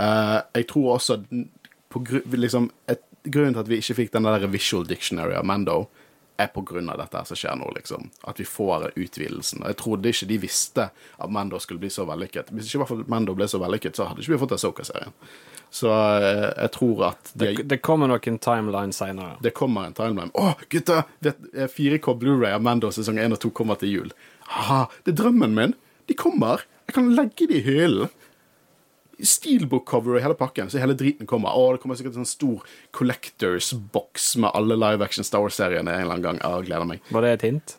Uh, jeg tror også på gru, liksom, et, Grunnen til at vi ikke fikk den der visual dictionary av Mando, er på grunn av dette som skjer nå, liksom. At vi får utvidelsen. Jeg trodde ikke de visste at Mando skulle bli så vellykket. Hvis ikke i hvert fall Mando ble så vellykket, så hadde ikke vi fått Asoka-serien. Så eh, jeg tror at de det, det kommer nok en timeline seinere. det kommer en timeline. Å, gutta! vet- eh, 4K Blu-ray av Mando sesong 1 og 2 kommer til jul. Aha, det er drømmen min! De kommer! Jeg kan legge de i hyllen. Steelbook-cover i hele pakken, så hele driten kommer. Å, det kommer sikkert en sånn stor collectors-boks med alle live action Star Wars-seriene en eller annen gang. Jeg gleder meg. Var det et hint?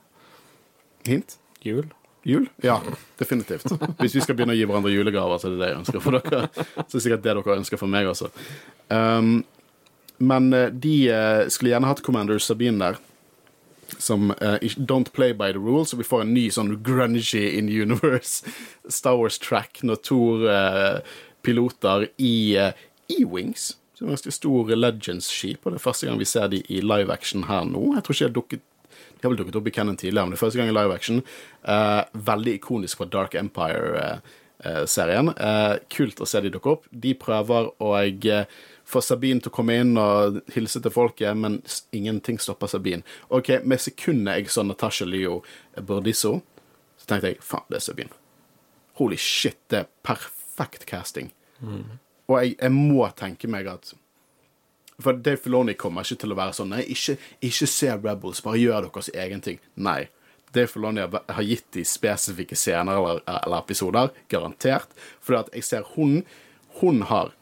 Hint? Jul? Jul? Ja, definitivt. Hvis vi skal begynne å gi hverandre julegaver, så er det det jeg ønsker for dere. Så er det er sikkert det dere ønsker for meg også. Um, men eh, de eh, skulle gjerne hatt Commander Sabine der. Som uh, don't play by the rules, så vi får en ny sånn grungy in universe Star Wars-track når to uh, piloter i uh, E-Wings, som er ganske stor Legends-skip, og det er første gang vi ser de i live action her nå. Jeg tror ikke de har dukket de har vel dukket opp i Cannon tidligere, men det er første gang i live action. Uh, veldig ikonisk fra Dark Empire-serien. Uh, kult å se de dukke opp. De prøver å eh, få Sabine til å komme inn og hilse til folket, men ingenting stopper Sabine. Ok, Med sekundet jeg så Natasha Leo Bordisso, så tenkte jeg faen, det er Sabine. Holy shit, det er perfekt casting. Og jeg, jeg må tenke meg at for Dave Filoni kommer ikke til å være sånn Nei, ikke, ikke se Rebels, bare gjør deres egen ting. Nei. Dave Filoni har, gitt de spesifikke scener eller, eller episoder, garantert. For at jeg ser hun Hun har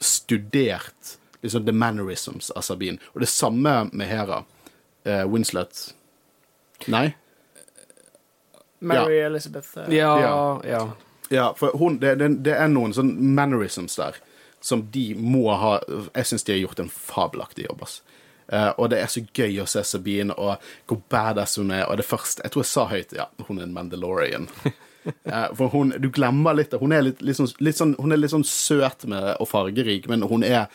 studert liksom the mannerisms av Sabine. Og det samme med Hera. Uh, Winslet. Nei? Mary Elizabeth. Uh, Ja, Ja. ja. Ja, for hun, det, det, det er noen sånn mannerisms der som de må ha Jeg syns de har gjort en fabelaktig jobb. ass. Uh, og det er så gøy å se Sabine og hvor badass hun er. Og det første Jeg tror jeg sa høyt ja, hun er en Mandalorian. uh, (laughs) for hun, du glemmer litt Hun er litt, litt, sånn, litt, sånn, hun er litt sånn søt med, og fargerik, men hun er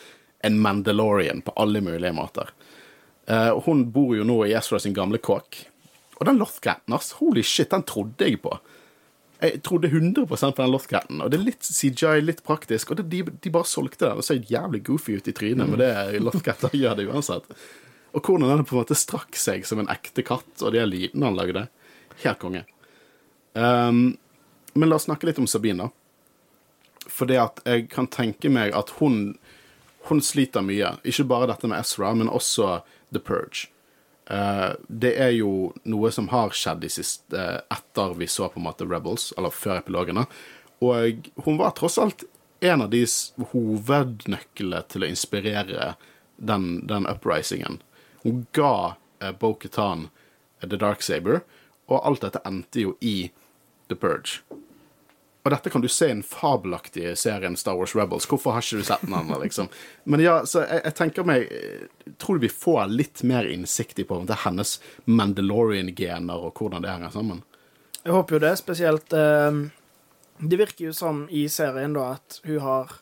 en Mandalorian på alle mulige måter. Uh, hun bor jo nå i Ezra sin gamle kåk. Og den Lothcatten, ass, holy shit, den trodde jeg på. Jeg trodde 100 på den Lothcatten. Og det er litt CJI, litt praktisk. Og det, de, de, bare solgte den. Det så jævlig goofy ut i trynet, men det Lothcatter gjør det uansett. Og hvordan den på en måte strakk seg som en ekte katt, og de lydene han lagde. Helt konge. Um, men la oss snakke litt om Sabine. For det at jeg kan tenke meg at hun, hun sliter mye. Ikke bare dette med Ezra, men også The Purge. Uh, det er jo noe som har skjedd siste, uh, etter vi så på en måte Rebels, eller før epilogene. Og hun var tross alt en av de hovednøklene til å inspirere den, den uprisingen. Hun ga uh, Bo-Katan The Dark Saber, og alt dette endte jo i The Purge. Og dette kan du se i den fabelaktige serien Star Wars Rebels. Hvorfor har ikke du sett den ennå, liksom? Men ja, så jeg, jeg, tenker meg Tror du vi får litt mer innsikt i på det er hennes Mandalorian-gener, og hvordan det henger sammen? Jeg håper jo det, spesielt eh, Det virker jo som i serien da at hun har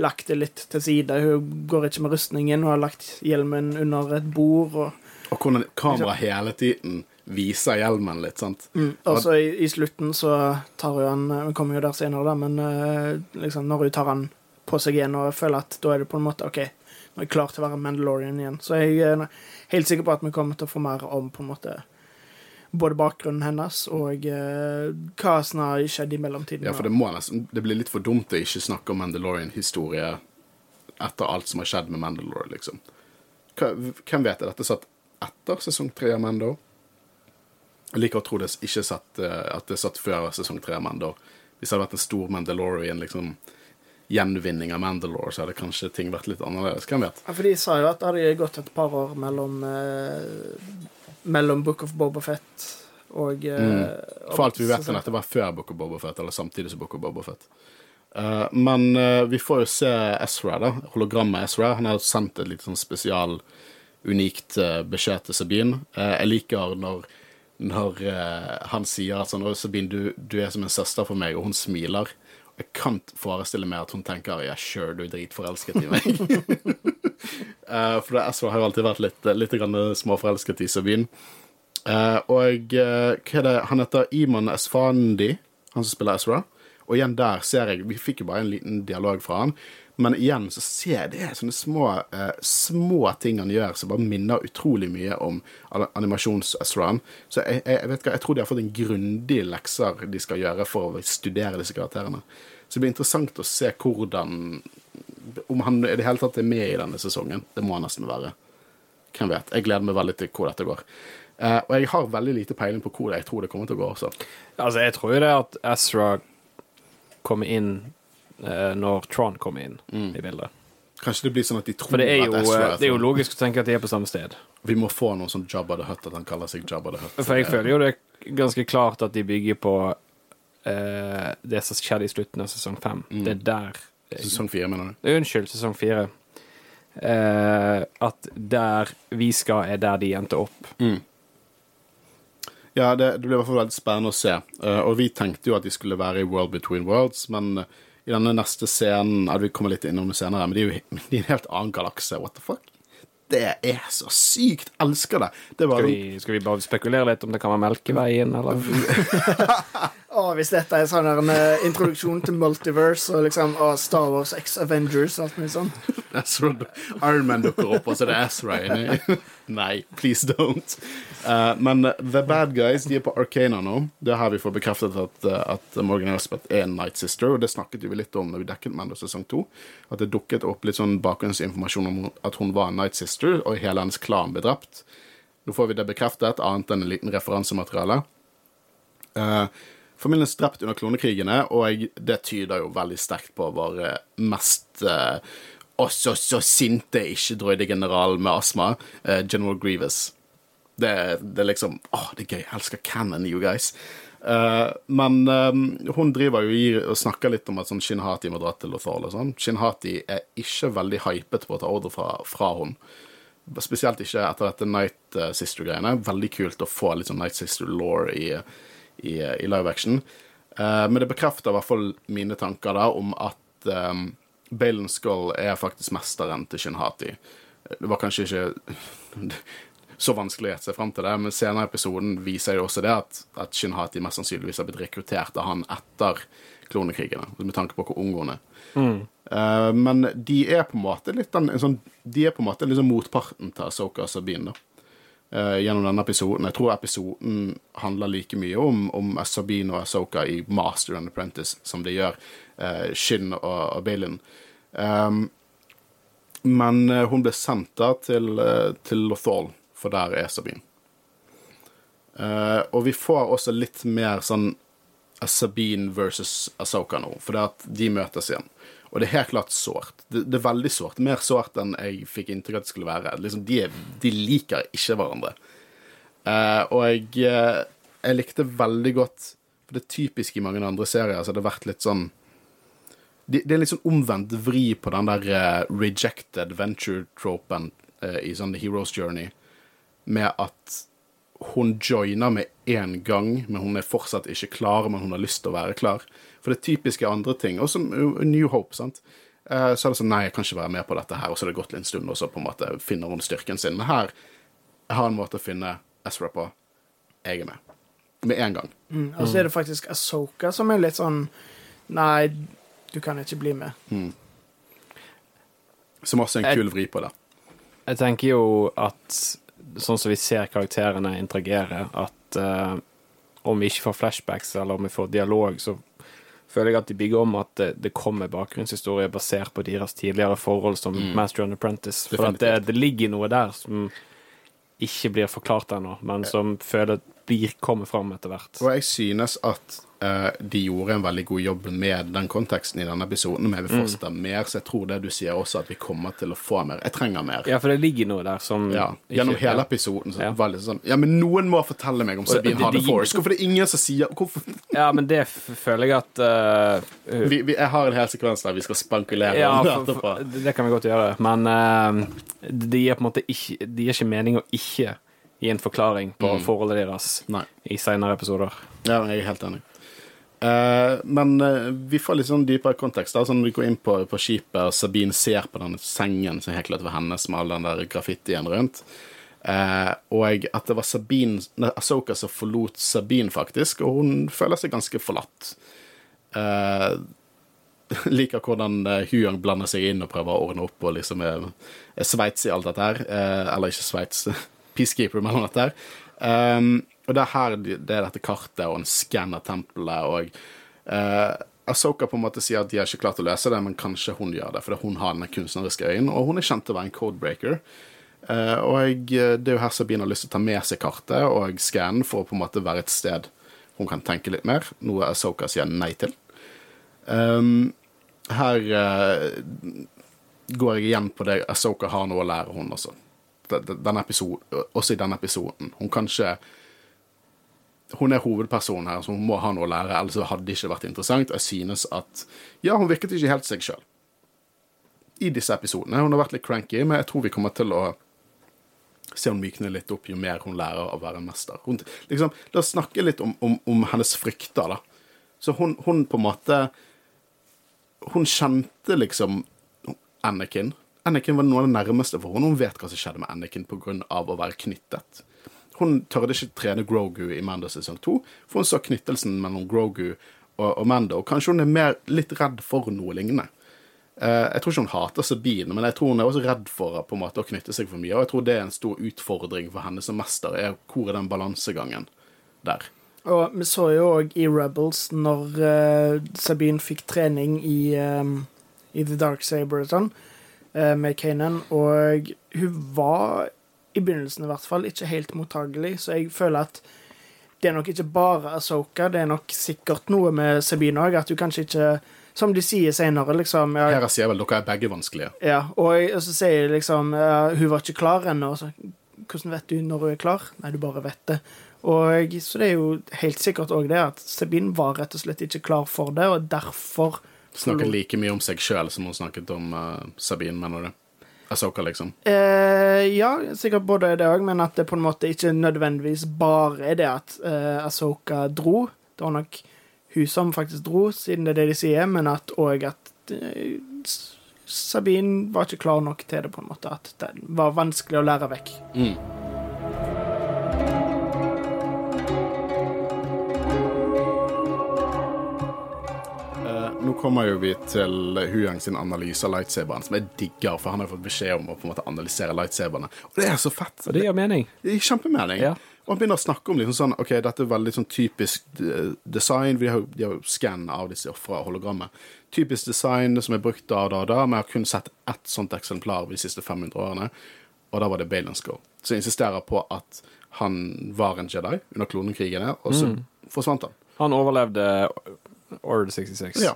lagt det litt til side. Hun går ikke med rustningen, hun har lagt hjelmen under et bord. Og, og hvordan kameraet hele tiden viser hjelmen litt, sant. Mm. Og så i, i, slutten så tar hun han Vi kommer jo der senere, da, men uh, liksom når hun tar han på seg igjen og føler at da er det på en måte OK, nå er jeg klar til å være Mandalorian igjen. Så jeg er helt sikker på at vi kommer til å få mer om på en måte både bakgrunnen hennes og uh, hva som har skjedd i mellomtiden. Ja, for det må nesten Det blir litt for dumt å ikke snakke om Mandalorian-historie etter alt som har skjedd med Mandalore, liksom. Hvem vet? Er dette satt etter sesong tre av Mando? Jeg liker å tro det ikke satt, eh, at det satt før sesong tre av Mandor. Hvis det hadde vært en stor Mandalorian liksom, gjenvinning av Mandalore, så hadde kanskje ting vært litt annerledes. Hvem vet? Ja, for de sa jo at det hadde gått et par år mellom, eh, mellom Book of Bobafett og, eh, mm. For alt vi vet, kan dette være før Book of Bobafett, eller samtidig som Book of Bobafett. Uh, men uh, vi får jo se Ezra, da. Hologrammet Ezra. Han har sendt et litt sånn spesial, unikt uh, beskjed til Sabine. jeg liker når når uh, han sier at sånn, Sabine, du, du, er som en søster for meg, og hun smiler. Jeg kan forestille meg at hun tenker ja, sure, du er dritforelsket i meg. uh, (laughs) for det, Ezra har jo alltid vært litt, litt småforelsket i Sabine. Uh, og Han heter Iman Esfandi, han som spiller Ezra. Og igjen der ser jeg Vi fikk jo bare en liten dialog fra han. Men igjen så ser jeg det er sånne små, eh, små ting han gjør som bare minner utrolig mye om animasjons-Ezraen. Så jeg, jeg, vet hva, jeg tror de har fått en grundig lekser de skal gjøre for å studere disse karakterene. Så det blir interessant å se hvordan Om han i det hele tatt er med i denne sesongen. Det må han nesten være. Hvem vet. Jeg gleder meg veldig til hvor dette går. Uh, og jeg har veldig lite peiling på hvor jeg tror det kommer til å gå også. Altså, jeg tror jo det at Ezra kommer inn Eh, når Tron kommer inn mm. i bildet. Kanskje det blir sånn at de tror For det er jo, at Ezra er Det er jo logisk å tenke at de er på samme sted. Vi må få noen som Jabba the Hutt, at han kaller seg Jabba the Hutt. For jeg føler jo det er ganske klart at de bygger på uh, det som skjedde i slutten av sesong fem. Mm. Det er der Sesong fire, mener du? Unnskyld, sesong fire. Uh, at der vi skal, er der de endte opp. Mm. Ja, det, det blir i hvert fall veldig spennende å se. Uh, og vi tenkte jo at de skulle være i World Between Worlds, men i denne neste scenen ja, Vi kommer litt innom det senere, men de er jo (laughs) de er en helt annen galakse. What the fuck? Det er så sykt! Elsker det. det skal, vi, skal, vi, bare spekulere litt om det kan være Melkeveien, eller? (laughs) oh, hvis dette er sånn en uh, introduksjon til multiverse og liksom oh, Star Wars X Avengers og alt mulig sånn. (laughs) Iron Man dukker opp, og så er det Azra inni. (laughs) Nei, please don't. Uh, men The Bad Guys de er på Arcana nå. Det har vi får bekreftet at, at Morgan Elspeth er en Night Sister, og det snakket vi litt om når vi dekket Mando sesong to. At det dukket opp litt sånn bakgrunnsinformasjon om at hun var en Night Sister, og hele hennes klan ble drept. Nå får vi det bekreftet, annet enn en liten referansemateriale. Uh, Familien er drept under klonekrigene, og det tyder jo veldig sterkt på vår mest eh, også så sinte ikke-droidegeneral med astma, eh, General Grievous. Det, det, er liksom Åh, det er gøy. Jeg elsker Cannon, you guys. Uh, men uh, hun driver jo i og snakker litt om at sånn Shinhati må dra til Lothal og sånn. Shinhati er ikke veldig hypet på å ta ordre fra, fra hun. Spesielt ikke etter dette Night Sister-greiene. Veldig kult å få litt sånn Night Sister-law i i, i live action. Uh, men det bekrefter i hvert fall mine tanker da om at um, Balen Skull er faktisk mesteren til Shinhati. Det var kanskje ikke (laughs) så vanskelig å gjette seg fram til det, men senere i episoden viser jo også det at, at Shinhati mest sannsynligvis har blitt rekruttert av han etter klonekrigene, med tanke på hvor ung hun er. Eh, men de er på en måte litt den, en sånn, De er på en måte liksom motparten til Asoka og Sabine, da. Eh, gjennom denne episoden. Jeg tror episoden handler like mye om, om Sabine og Asoka i Master and Apprentice som det gjør uh, Shin og, og Balin. Um, men eh, hun ble sendt da til, uh, til Lothal, for der er Sabine. Uh, og vi får også litt mer sånn Sabine versus Asoka nå, for det at de møtes igjen. Og det er helt klart sårt. Det, det er veldig sårt. Mer sårt enn jeg fikk inntrykk av at det skulle være. Liksom, de, de liker ikke hverandre. Uh, og jeg, uh, jeg likte veldig godt For det er typisk i mange andre serier så har det vært litt sånn det, det er litt sånn omvendt vri på den der uh, rejected venture-tropen i sånn The Hero's Journey, med at hun joiner med én gang, men hun er fortsatt ikke klar, men hun har lyst til å være klar. For det typiske andre ting, og som New Hope, sant. Eh, så er det sånn Nei, jeg kan ikke være med på dette her, og så er det gått en stund, og så på en måte finner hun styrken sin. Men her jeg har en måte å finne Ezra på. Jeg er med. Med en gang. Mm. Og så er det faktisk Asoka som er litt sånn Nei, du kan ikke bli med. Som også er en Jeg- kul vri på det. Jeg tenker jo at sånn som vi ser karakterene interagere, at uh, om vi ikke får flashbacks eller om vi får dialog, så føler jeg at de bygger om at det, det kommer bakgrunnshistorie basert på deres tidligere forhold som Master and Apprentice. For det, det ligger noe der som ikke blir forklart ennå, men som føler blir kommer fram etter hvert. Og jeg synes at uh, de gjorde en veldig god jobb med den konteksten i denne episoden, men jeg vil fortsette mer, så jeg tror det du sier også, at vi kommer til å få mer. Jeg trenger mer. Ja, for det ligger noe der som Ja, ikke- Gjennom hele ja. episoden så Ja. var det sånn Ja, men noen må fortelle meg om Sabine det- Harder det- Force. Hvorfor er ingen som sier Hvorfor Ja, men det føler jeg at uh, vi, vi, Jeg har en hel sekvens der vi skal spankulere Ja, for, for, det kan vi godt gjøre. Men eh, det gir på en måte ikke Det gir ikke mening å ikke gi en forklaring på forholdet deres Nei. i senere episoder. Ja, jeg er helt enig. Uh, men uh, vi får litt sånn dypere kontekst. da, sånn vi går inn på, på skipet, og Sabine ser på denne sengen som helt klart var hennes, med all den der graffitien rundt. Uh, og at det var Sabine, nei, Ahsoka som forlot Sabine, faktisk, og hun føler seg ganske forlatt. Uh, (laughs) liker hvordan Huyang blander seg inn og prøver å ordne opp og liksom er, er Sveits i alt dette her. Eller ikke Sveits, Peacekeeper mellom dette. Um, og det er her det er dette kartet og en skann av tempelet, og uh, Ahsoka på en måte sier at de har ikke klart å løse det, men kanskje hun gjør det, fordi hun har den kunstneriske øyen, og hun er kjent til å være en codebreaker. Uh, og det er jo her Sabine har lyst til å ta med seg kartet og skannen for å på en måte være et sted hun kan tenke litt mer, noe Ahsoka sier nei til. Um, her uh, går jeg igjen på det Ahsoka har noe å lære hun også. Episoden, også i denne episoden. Hun kanskje Hun er hovedpersonen her, så hun må ha noe å lære, ellers hadde det ikke vært interessant. Jeg synes at Ja, hun virket ikke helt seg sjøl i disse episodene. Hun har vært litt cranky, men jeg tror vi kommer til å se hun mykne litt opp jo mer hun lærer å være mester. Hun, liksom, La oss snakke litt om, om, om hennes frykter, da. Så hun, hun på en måte Hun kjente liksom Anakin. Anakin var noe av det nærmeste for. Hun vet hva som skjedde med Anakin pga. å være knyttet. Hun tørde ikke trene Grogu i Mando sesong to, for hun så knyttelsen mellom Grogu og, og Mando. Og kanskje hun er mer litt redd for noe lignende. Uh, jeg tror ikke hun hater Sabine, men jeg tror hun er også redd for måte å knytte seg for mye. Og jeg tror det er en stor utfordring for henne som mester. er Hvor er den balansegangen der? Og vi så jo òg i Rebels, når uh, Sabine fikk trening i, um, i The Dark Saber og sånn, med Kanan, og hun var, i begynnelsen i hvert fall, ikke helt mottagelig, så jeg føler at det er nok ikke bare Asoka, det er nok sikkert noe med Sabine òg, at du kanskje ikke Som de sier senere, liksom ja, Hera sier vel dere er begge vanskelige. ja, og, og så sier de liksom ja, Hun var ikke klar ennå. Hvordan vet du når hun er klar? Nei, du bare vet det. Og Så det er jo helt sikkert òg det at Sabine var rett og slett ikke klar for det, og derfor Snakker like mye om seg sjøl som hun snakket om uh, Sabine, mener du? Asoka, liksom. eh, Ja, sikkert både det òg, men at det på en måte ikke nødvendigvis bare er det at uh, Asoka dro. Det var nok hun som faktisk dro, siden det er det de sier, men at òg at uh, Sabine var ikke klar nok til det, på en måte. At det var vanskelig å lære vekk. Mm. Nå kommer jo vi til Huyang sin analyse av lightsaberen, som jeg digger, for han har fått beskjed om å på en måte analysere lightsaberne. Og det er så fett! Og det gir mening. Det gir kjempemening. Ja. Og han begynner å snakke om liksom sånn OK, dette er veldig sånn typisk eh, design. Vi har, jo- de har skann av disse fra hologrammet. Typisk design som er brukt da og da og da, men jeg har kun sett ett sånt eksemplar de siste 500 årene, og da var det Balance Skull. Så jeg insisterer på at han var en Jedi under klonekrigene, og så forsvant han. Han overlevde Order 66. Ja.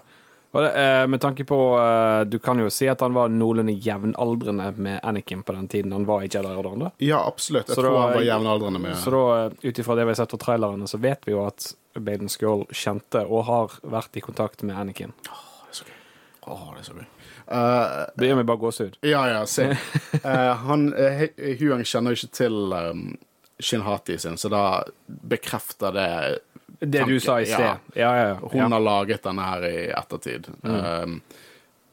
Det, eh, med tanke på eh, Du kan jo si at han var noenlunde jevnaldrende med Anakin på den tiden han var i Jedi-orderen. da. Ja, absolutt. Jeg Så tror da- han var jevnaldrende med Så da, eh, ut ifra det vi har sett på trailerne, så vet vi jo at Baden Skull kjente og har vært i kontakt med Anakin. Det er så gøy. Åh, det er så gøy. Eh, Det gjør meg bare gåsehud. Ja, ja, se. uh, (laughs) han, uh, Huang kjenner jo ikke til um, Shinhati sin, så da bekrefter det Det du sa i sted. Ja. Ja, ja. Hun har laget denne her i ettertid. Um,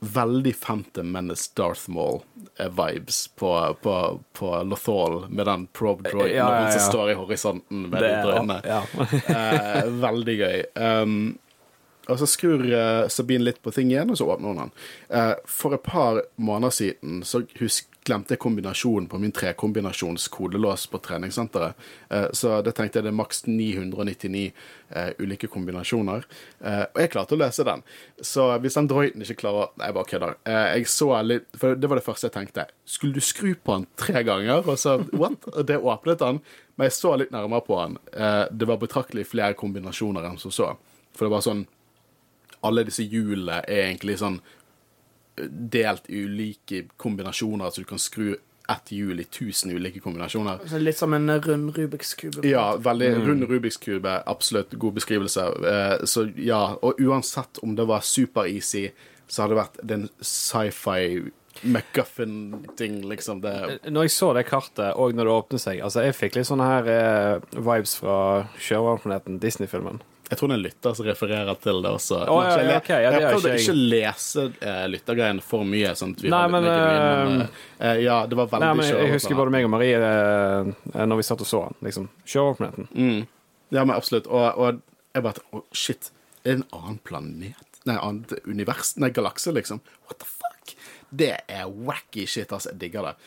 veldig Phantom Menace Darth Maul-vibes på, på, på Lothal med den probe droiden ja, ja. som står i horisonten med Det de. (laughs) Eh, veldig gøy. Um, og så skrur uh, Sabine litt på ting igjen, og så åpner hun den. Uh, for et par måneder siden så husk, glemte jeg kombinasjonen på min trekombinasjons kodelås på treningssenteret. Eh, så det tenkte jeg det er maks 999 eh, ulike kombinasjoner. Eh, og jeg klarte å løse den. Så hvis den droiden ikke klarer Nei, jeg bare kødder. Jeg så litt For det var det første jeg tenkte. Skulle du skru på den tre ganger? Og så what? Og det åpnet den. Men jeg så litt nærmere på. Eh, det var betraktelig flere kombinasjoner enn som så. For det var sånn Alle disse hjulene er egentlig sånn delt i ulike kombinasjoner, så du kan skru ett hjul i tusen ulike kombinasjoner. Så litt som en rund Rubiks kube. Ja, veldig rund Rubiks kube. Absolutt god beskrivelse. Eh, så ja, og uansett om det var super-easy, så hadde det vært den sci-fi McGuffin-ting, liksom. Det Når jeg så det kartet, og når det åpnet seg Altså, jeg fikk litt sånne her eh, vibes fra sjørøverplaneten, Disney-filmen. Jeg tror det er en lytter som refererer til det også. Å, ja, ja, ok, ja, det jeg prøvde ikke å lese uh, lyttergreiene for mye. Sånn at vi Nei, men, eh, ja, det var veldig Nei, men jeg, husker både meg og Marie uh, når vi satt og så den. Liksom. Sjøvarmplaneten. Mm. Ja, men absolutt. Og, og jeg bare oh, shit. Er det en annen planet? Nei, annet univers? Nei, galakse, liksom. What the fuck? Det er wacky shit, altså. Jeg digger det.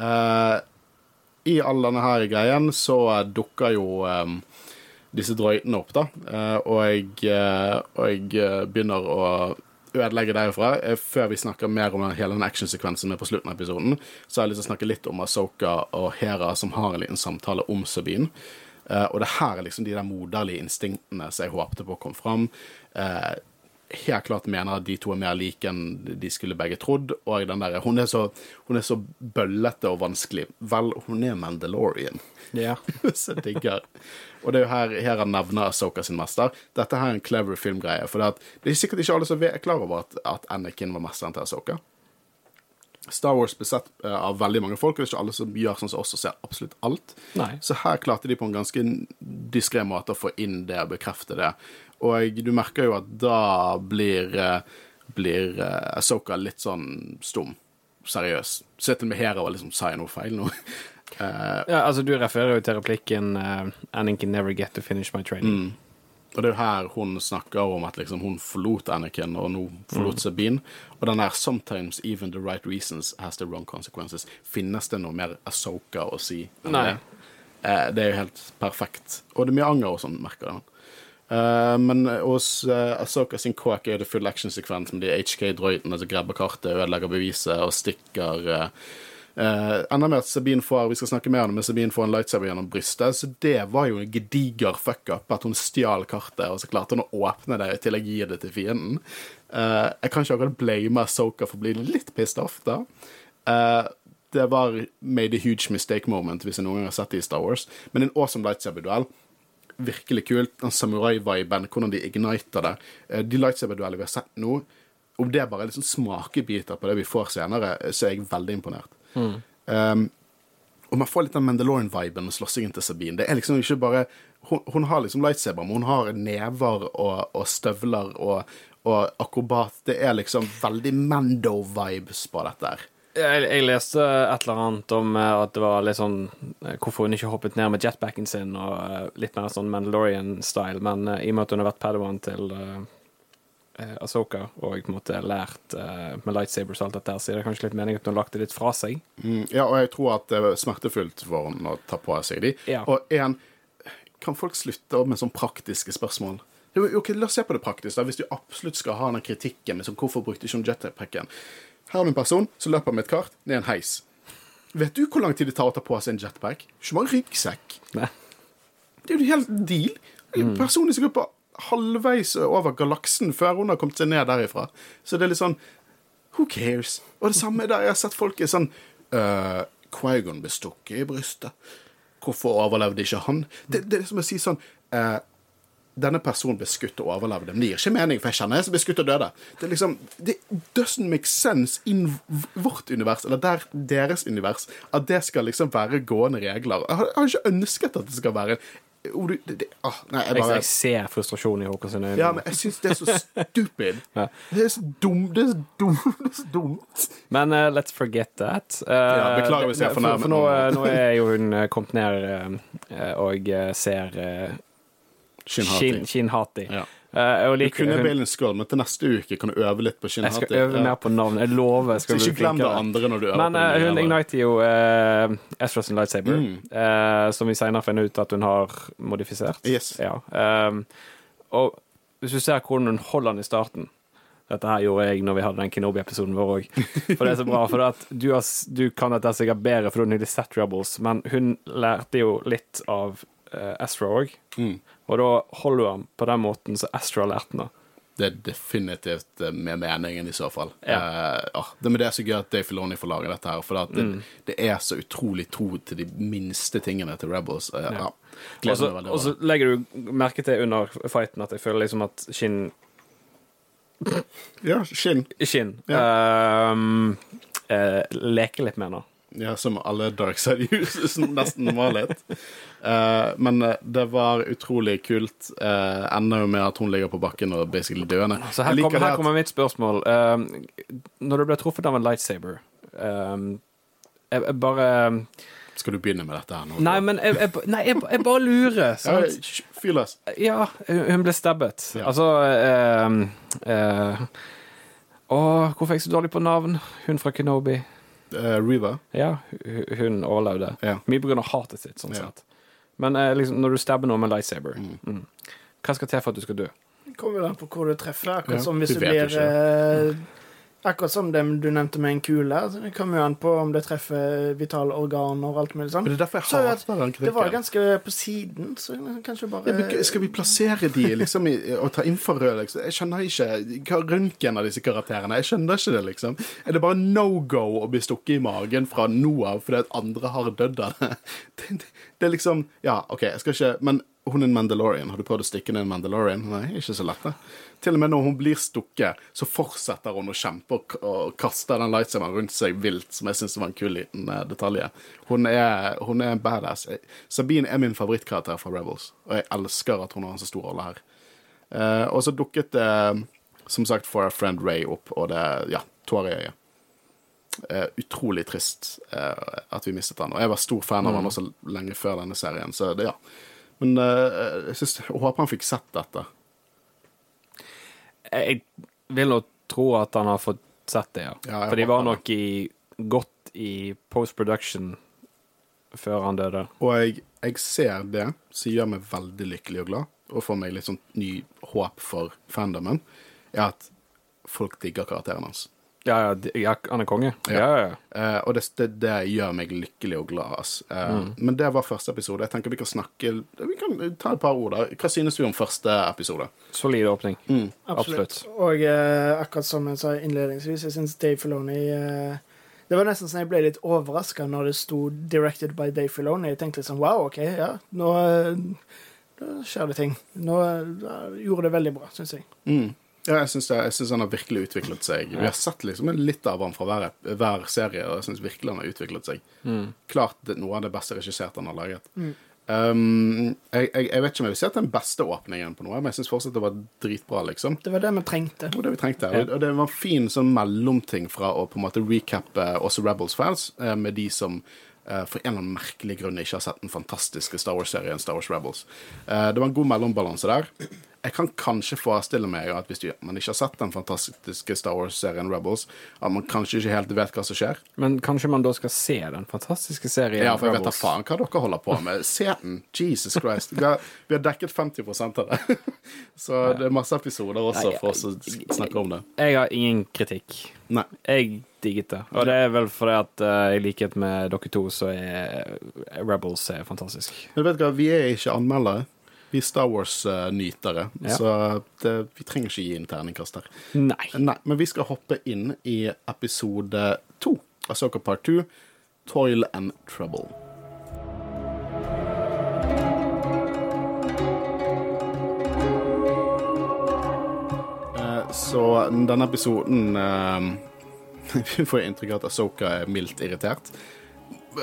Uh, I all denne her greien så dukker jo eh, disse droidene opp, da. Eh, og jeg, eh, og jeg eh, begynner å ødelegge derfra. Før vi snakker mer om hele den actionsekvensen med på slutten av episoden, så har jeg lyst til å snakke litt om Asoka og Hera som har en liten samtale om Sabine. Og det her er liksom de der moderlige instinktene som jeg håpte på kom fram. Eh, helt klart mener at de to er mer like enn de skulle begge trodd. Og den der, hun er så, hun er så bøllete og vanskelig. Vel, hun er Mandalorian. Ja. (laughs) så digger. Og det er jo her, her han nevner Asoka sin mester. Dette her er en clever filmgreie. For det, at, det er sikkert ikke alle som er klar over at, at Anakin var mesteren til Asoka. Star Wars besett sett av veldig mange folk, og det er ikke alle som gjør sånn som oss og ser absolutt alt. Nei. Så her klarte de på en ganske diskré måte å få inn det og bekrefte det. Og du merker jo at da blir, eh, blir eh, Asoka litt sånn stum. Seriøs. Sitter med Hera og liksom Sa jeg noe feil nå? Uh, (laughs) ja, altså, du refererer jo til replikken uh, 'Anakin never get to finish my training'. Og det er jo her hun snakker om at liksom hun forlot Anakin, og nå forlot Sabine. Og den der 'sometimes even the right reasons has the wrong consequences'. Finnes det noe mer Asoka å si enn Nei. det? Uh, det er jo helt perfekt. Og det er mye anger og sånn, merker jeg. Eh, men hos uh, Asoka sin kåk er det full actionsekvens med de HK-droidene som grabber kartet, ødelegger beviset og stikker Uh, Eh, enda med at Sabine får vi skal snakke mer om men Sabine får en lightsaber gjennom brystet, så det var jo en gediger fuck-up at hun stjal kartet, og så klarte hun å åpne det til å gi det til fienden. Uh, jeg kan ikke akkurat blame Asoka for å bli litt pissed off, da. Uh, det var made a huge mistake moment, hvis jeg noen gang har sett det i Star Wars. Men en awesome lightsaber-duell. Virkelig kult. Den samurai-viben, hvordan de igniter det. Eh, de lightsaber-duellene vi har sett nå, om det bare er sånn smakebiter på det vi får senere, så er jeg veldig imponert. Um, Og man får litt den Mandalorian-viben med slåssingen til Sabine. Det er liksom ikke bare Hun, hun har liksom lightsaber, men hun har never og, og støvler og, og akrobat. Det er liksom veldig Mando-vibes på dette her. Jeg, jeg leste et eller annet om eh, at det var litt sånn eh, Hvorfor hun ikke hoppet ned med jetpacken sin, og eh, litt mer sånn Mandalorian-style. Men i og med at hun har vært padawan til uh, Asoka og på en måte lært uh, med lightsabers og alt dette, så er det kanskje litt meningen at hun lagt det litt fra seg. Mm, ja, og jeg tror at det er smertefullt for henne å ta på seg de. Ja. Og en Kan folk slutte med sånne praktiske spørsmål? Jo, Ok, La oss se på det praktiske. Hvis du absolutt skal ha den kritikken med sånn, hvorfor brukte ikke hun jetpacken. Her har du en person som løper med et kart ned en heis. Vet du hvor lang tid det tar å ta på seg en jetpack? Ikke bare ryggsekk. Nei. Det er jo en hel deal. Mm. Personlig som går på halvveis over galaksen før hun har kommet seg ned derifra. Så det er litt sånn Who cares? Og det samme der. Jeg har sett folk er sånn uh, Quaigon ble stukket i brystet. Hvorfor overlevde ikke han? Det, det er som å si sånn eh, Denne personen ble skutt og overlevde. Men det gir ikke mening, for jeg kjenner jeg som ble skutt og døde. Det er liksom Det doesn't make sense in vårt univers, eller der deres univers, at det skal liksom være gående regler. Jeg har, jeg har ikke ønsket at det skal være oh, du- det, det, ah, Nei, jeg bare jeg ser frustrasjonen i Håkons øyne. Ja, men jeg syns det er så stupid. (laughs) Ja. Det er så dumt. Det er så dumt. (laughs) Det er så dumt. Men uh, let's forget that. Uh, Ja, beklager hvis jeg er for, fornærmet for nå, nå. eh, nå er jo hun kommet ned uh, og ser uh, Shin Shin. Ja. uh, Du kunne hun, Balen Skull, men til neste uke kan du øve litt på Shin jeg skal øve mer på navn. Jeg lover. Jeg ikke glem det andre når du øver Men på eh, det hun igniter jo uh, Ezra sin lightsaber, Mm. eh, som vi senere finner ut at hun har modifisert. Yes. Ja. ehm, og hvis du ser hvordan hun holder den i starten Dette her gjorde jeg når vi hadde den Kenobi-episoden vår òg. For det er så bra. For at du, har, du kan dette sikkert bedre, for du har nylig sett Rebels, men hun lærte jo litt av uh, Astra òg. Mm. Og da holder du ham på den måten som Astra lærte nå Det er definitivt eh, med meningen, i så fall. Ja. Uh, det, men det er så gøy at Dave Filoni får lage dette her, for det, Mm. det er så utrolig tro til de minste tingene til Rebels. Uh, ja. Så- Og så legger du merke til under fighten at jeg føler liksom at Skinn Ja, Skinn. Skinn. ehm, uh, leker litt med henne. Ja, som alle Dark Side Users (laughs) nesten normalhet. Uh, men eh, det var utrolig kult. Uh, ender jo med at hun ligger på bakken og basically døende. Så her, kom, her at- kommer mitt spørsmål. Uh, når du ble truffet av en lightsaber uh, jeg, jeg bare Skal du begynne med dette her nå? Nei, men jeg, jeg, nei, bare lurer. (laughs) ja, Sant? Fyr løs. Ja, hun ble stabbet. Ja. Altså Å, hvorfor er jeg så dårlig på navn? Hun fra Kenobi. Eh, Reva. Ja, hun overlevde. Ja. Mye pga. hatet sitt, sånn Ja. sett. Men eh, liksom, når du stabber noen med lightsaber, mm. hva skal til for at du skal dø? Det kommer vel an på hvor du treffer. Akkurat Ja, som hvis du du, blir Akkurat som dem du nevnte med en kule. Det kommer jo an på om det treffer vitale organer og alt mulig sånn. Det er derfor jeg Så hater den Det var ganske på siden, så kanskje bare Ja, skal vi plassere de liksom i, og ta infrarød, liksom? Jeg skjønner ikke hva røntgen av disse karakterene. Jeg skjønner ikke det, liksom. Er det bare no go å bli stukket i magen fra nå av fordi at andre har dødd av det? (laughs) det? det- Det er liksom Ja, OK, jeg skal ikke Men hun er en Mandalorian. Har du prøvd å stikke ned en Mandalorian? Nei, ikke så lett, det. Til og med når hun blir stukket, så fortsetter hun å kjempe og, og kaste den lightsaveren rundt seg vilt, som jeg syns var en kul liten eh, detalj. Hun er, hun er en badass. Sabine er min favorittkarakter fra Rebels, og jeg elsker at hun har en så stor rolle her. Eh, og så dukket det, som sagt, For a Friend Ray opp, og det Ja, tårer i øyet. Uh, utrolig trist uh, at vi mistet han. Og jeg var stor fan av han også lenge før denne serien, så det, ja. Men uh, jeg, synes, jeg håper han fikk sett dette. Jeg vil nå tro at han har fått sett det, ja. Ja, For de var nok i, godt i post-production før han døde. Og jeg, jeg ser det, som gjør meg veldig lykkelig og glad, og får meg litt sånn ny håp for fandomen, er at folk digger karakteren hans. Ja, ja, ja han er konge. Ja, Ja. ja. Eh, og det, det, det gjør meg lykkelig og glad. ass. Mm. Men det var første episode. Jeg tenker Vi kan snakke Vi kan ta et par ord. da. Hva synes du om første episode? Solid åpning. Mm. Absolutt. Og uh, akkurat som jeg sa innledningsvis, jeg syns Dave Filoni uh, Det var nesten sånn jeg ble litt overraska når det sto 'Directed by Dave Filoni'. Jeg tenkte sånn Wow, OK, ja, nå, eh, nå skjer det ting. Nå eh, gjorde det veldig bra, syns jeg. Mm. Ja, jeg syns, det, jeg syns han har virkelig utviklet seg. Vi har sett liksom litt av han fra hver, hver serie, og jeg syns virkelig han har utviklet seg. Klart det, noe av det beste regissert han har laget. Um, jeg, jeg, jeg vet ikke om jeg vil si at den beste åpningen på noe, men jeg syns fortsatt det var dritbra, liksom. Det var det vi trengte. Det var det vi trengte. Og, og det var en fin sånn mellomting fra å på en måte recappe også Rebels-fans eh, med de som eh, for en eller annen merkelig grunn ikke har sett den fantastiske Star Wars-serien Star Wars Rebels. Eh, det var en god mellombalanse der. Jeg kan kanskje forestille meg at hvis du, man ikke har sett den fantastiske Star Wars-serien Rebels, at man kanskje ikke helt vet hva som skjer. Men kanskje man da skal se den fantastiske serien Rebels? Ja, for jeg vet da faen hva dere holder på med. Se den! Jesus Christ. Vi har, vi har dekket 50 av det. (laughs) Så det er masse episoder også for oss å snakke om det. Jeg har ingen kritikk. Nei. Jeg digget det. Og det er vel fordi at eh, i likhet med dere to, så er Rebels er fantastisk. Men vet du hva, vi er ikke anmeldere. Vi er Star Wars-nytere. Ja. Så det, vi trenger ikke gi inn terningkast her. Nei. Nei, men vi skal hoppe inn i episode to av Soccer Part 2, Toil and Trouble. Eh, Så denne episoden eh, (laughs) Vi får inntrykk av at Asoka er mildt irritert.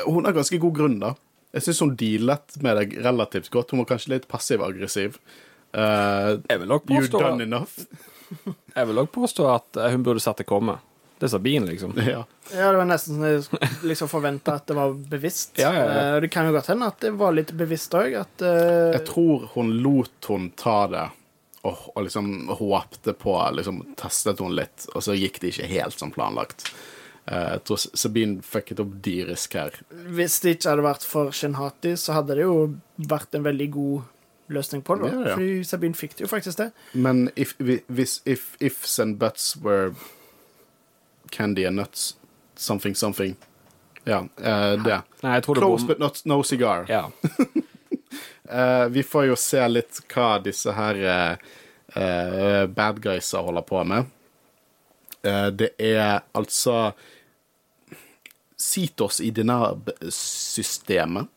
Hun har ganske god grunn, da. Jeg syns hun dealet med deg relativt godt. Hun var kanskje litt passiv-aggressiv. Uh, Jeg vil you påstå, done enough. (laughs) jeg vil nok påstå at eh, hun burde sett det komme. Det er Sabine, liksom. (laughs) ja. Ja, det var nesten sånn jeg liksom forventa at det var bevisst. Ja, ja, ja. Eh, det kan jo godt hende at det var litt bevisst òg. Eh, Jeg tror hun lot hun ta det, og, og liksom håpte på liksom, Testet hun litt, og så gikk det ikke helt som planlagt. Eh, jeg tror Sabine fucket opp dyrisk her. hvis det ikke hadde vært for Shinhati, så hadde det jo vært en veldig god løsning på det. Ja, ja. Fordi Sabine fikk det jo faktisk det. Men if, hvis if, ifs and buts were candy and nuts, something, something Ja, uh, det. Nei, jeg tror det Close bom... but not no cigar. Ja. uh, (laughs) vi får jo se litt hva disse her uh, eh, bad guysa holder på med. Eh, det er altså Sitos i Dinab-systemet.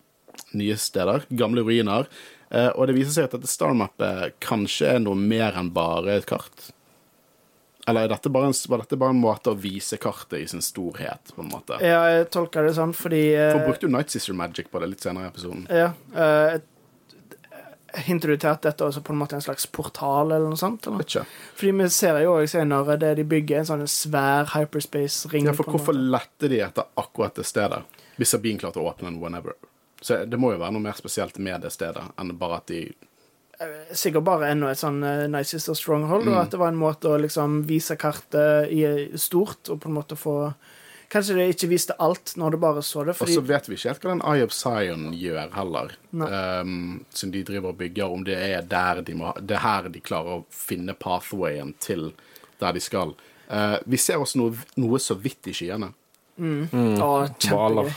Nye steder. Gamle ruiner. Eh, og det viser seg at dette Star-mappet kanskje er noe mer enn bare et kart. Eller er dette en, var dette bare en måte å vise kartet i sin storhet, på en måte? Ja, jeg tolker det sånn fordi eh, For brukte jo Night Sister Magic på det litt senere i episoden. Ja. eh, hinter du til at dette også på en måte en slags portal, eller noe sånt? Eller? Ikke. Fordi vi ser jo også senere det de bygger, en sånn svær hyperspace-ring. Ja, for hvorfor lette de etter akkurat det stedet? Hvis Sabine klarte å åpne den whenever. Så det må jo være noe mer spesielt med det stedet enn bare at de Sikkert bare enda et sånn uh, Nice Sister Stronghold, Mm. og at det var en måte å liksom vise kartet i stort, og på en måte få Kanskje det ikke viste alt når du bare så det, Og så vet vi ikke helt hva den Eye of Zion gjør heller. Um, som de driver og bygger, om det er der de må Det er her de klarer å finne pathwayen til der de skal. Uh, vi ser også noe, noe så vidt i skyene. Å, Hvaler.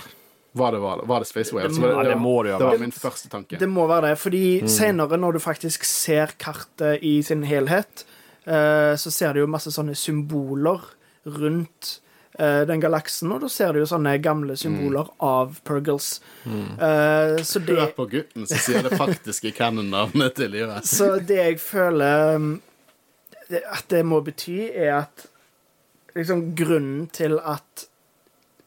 Var det, var, var det Space Whales? Det må- det det det var min første tanke. Det må være det, fordi senere, når du faktisk ser kartet i sin helhet, uh, så ser du jo masse sånne symboler rundt den galaksen, og da ser du jo sånne gamle symboler av Purgles. Eh, så det Hør på gutten som sier det faktiske canon-navnet til livet. Så det jeg føler um, at det må bety, er at liksom grunnen til at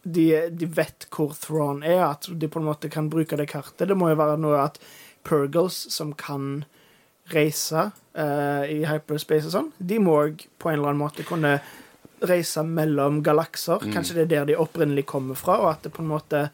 de, de vet hvor Thrawn er, at de på en måte kan bruke det kartet, det må jo være noe at Purgles, som kan reise uh, i hyperspace og sånn, de må òg på en eller annen måte kunne reise mellom galakser. Kanskje det er der de opprinnelig kommer fra, og at det på en måte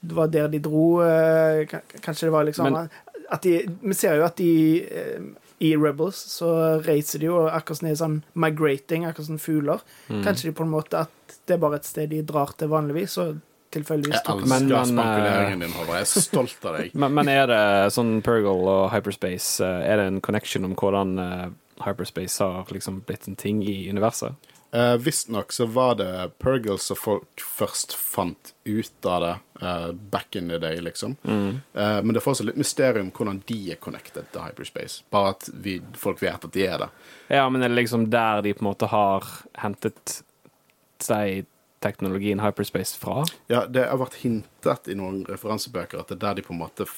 var der de dro eh, Kanskje det var liksom Men- at de, Vi ser jo at de eh, i Rebels så reiser de jo akkurat som sånn migrating, akkurat som fugler. Mm. Kanskje de på en måte at det er bare et sted de drar til vanligvis, og tilfeldigvis Jeg tok elsker Men- men, spankuleringen din, Håvard. Jeg er stolt av deg. (laughs) Men, men er det sånn Pergol og hyperspace eh, Er det en connection om hvordan eh, hyperspace har liksom blitt en ting i universet? Uh, Visstnok så var det Pergil som folk først fant ut av det uh, back in the day, liksom. Mm. Uh, men det er fortsatt litt mysterium hvordan de er connected til hyperspace. Bare at vi, folk vet at de er det. Ja, men er det liksom der de på en måte har hentet seg teknologien hyperspace fra? Ja, det har vært hintet i noen referansebøker at det er der de på en måte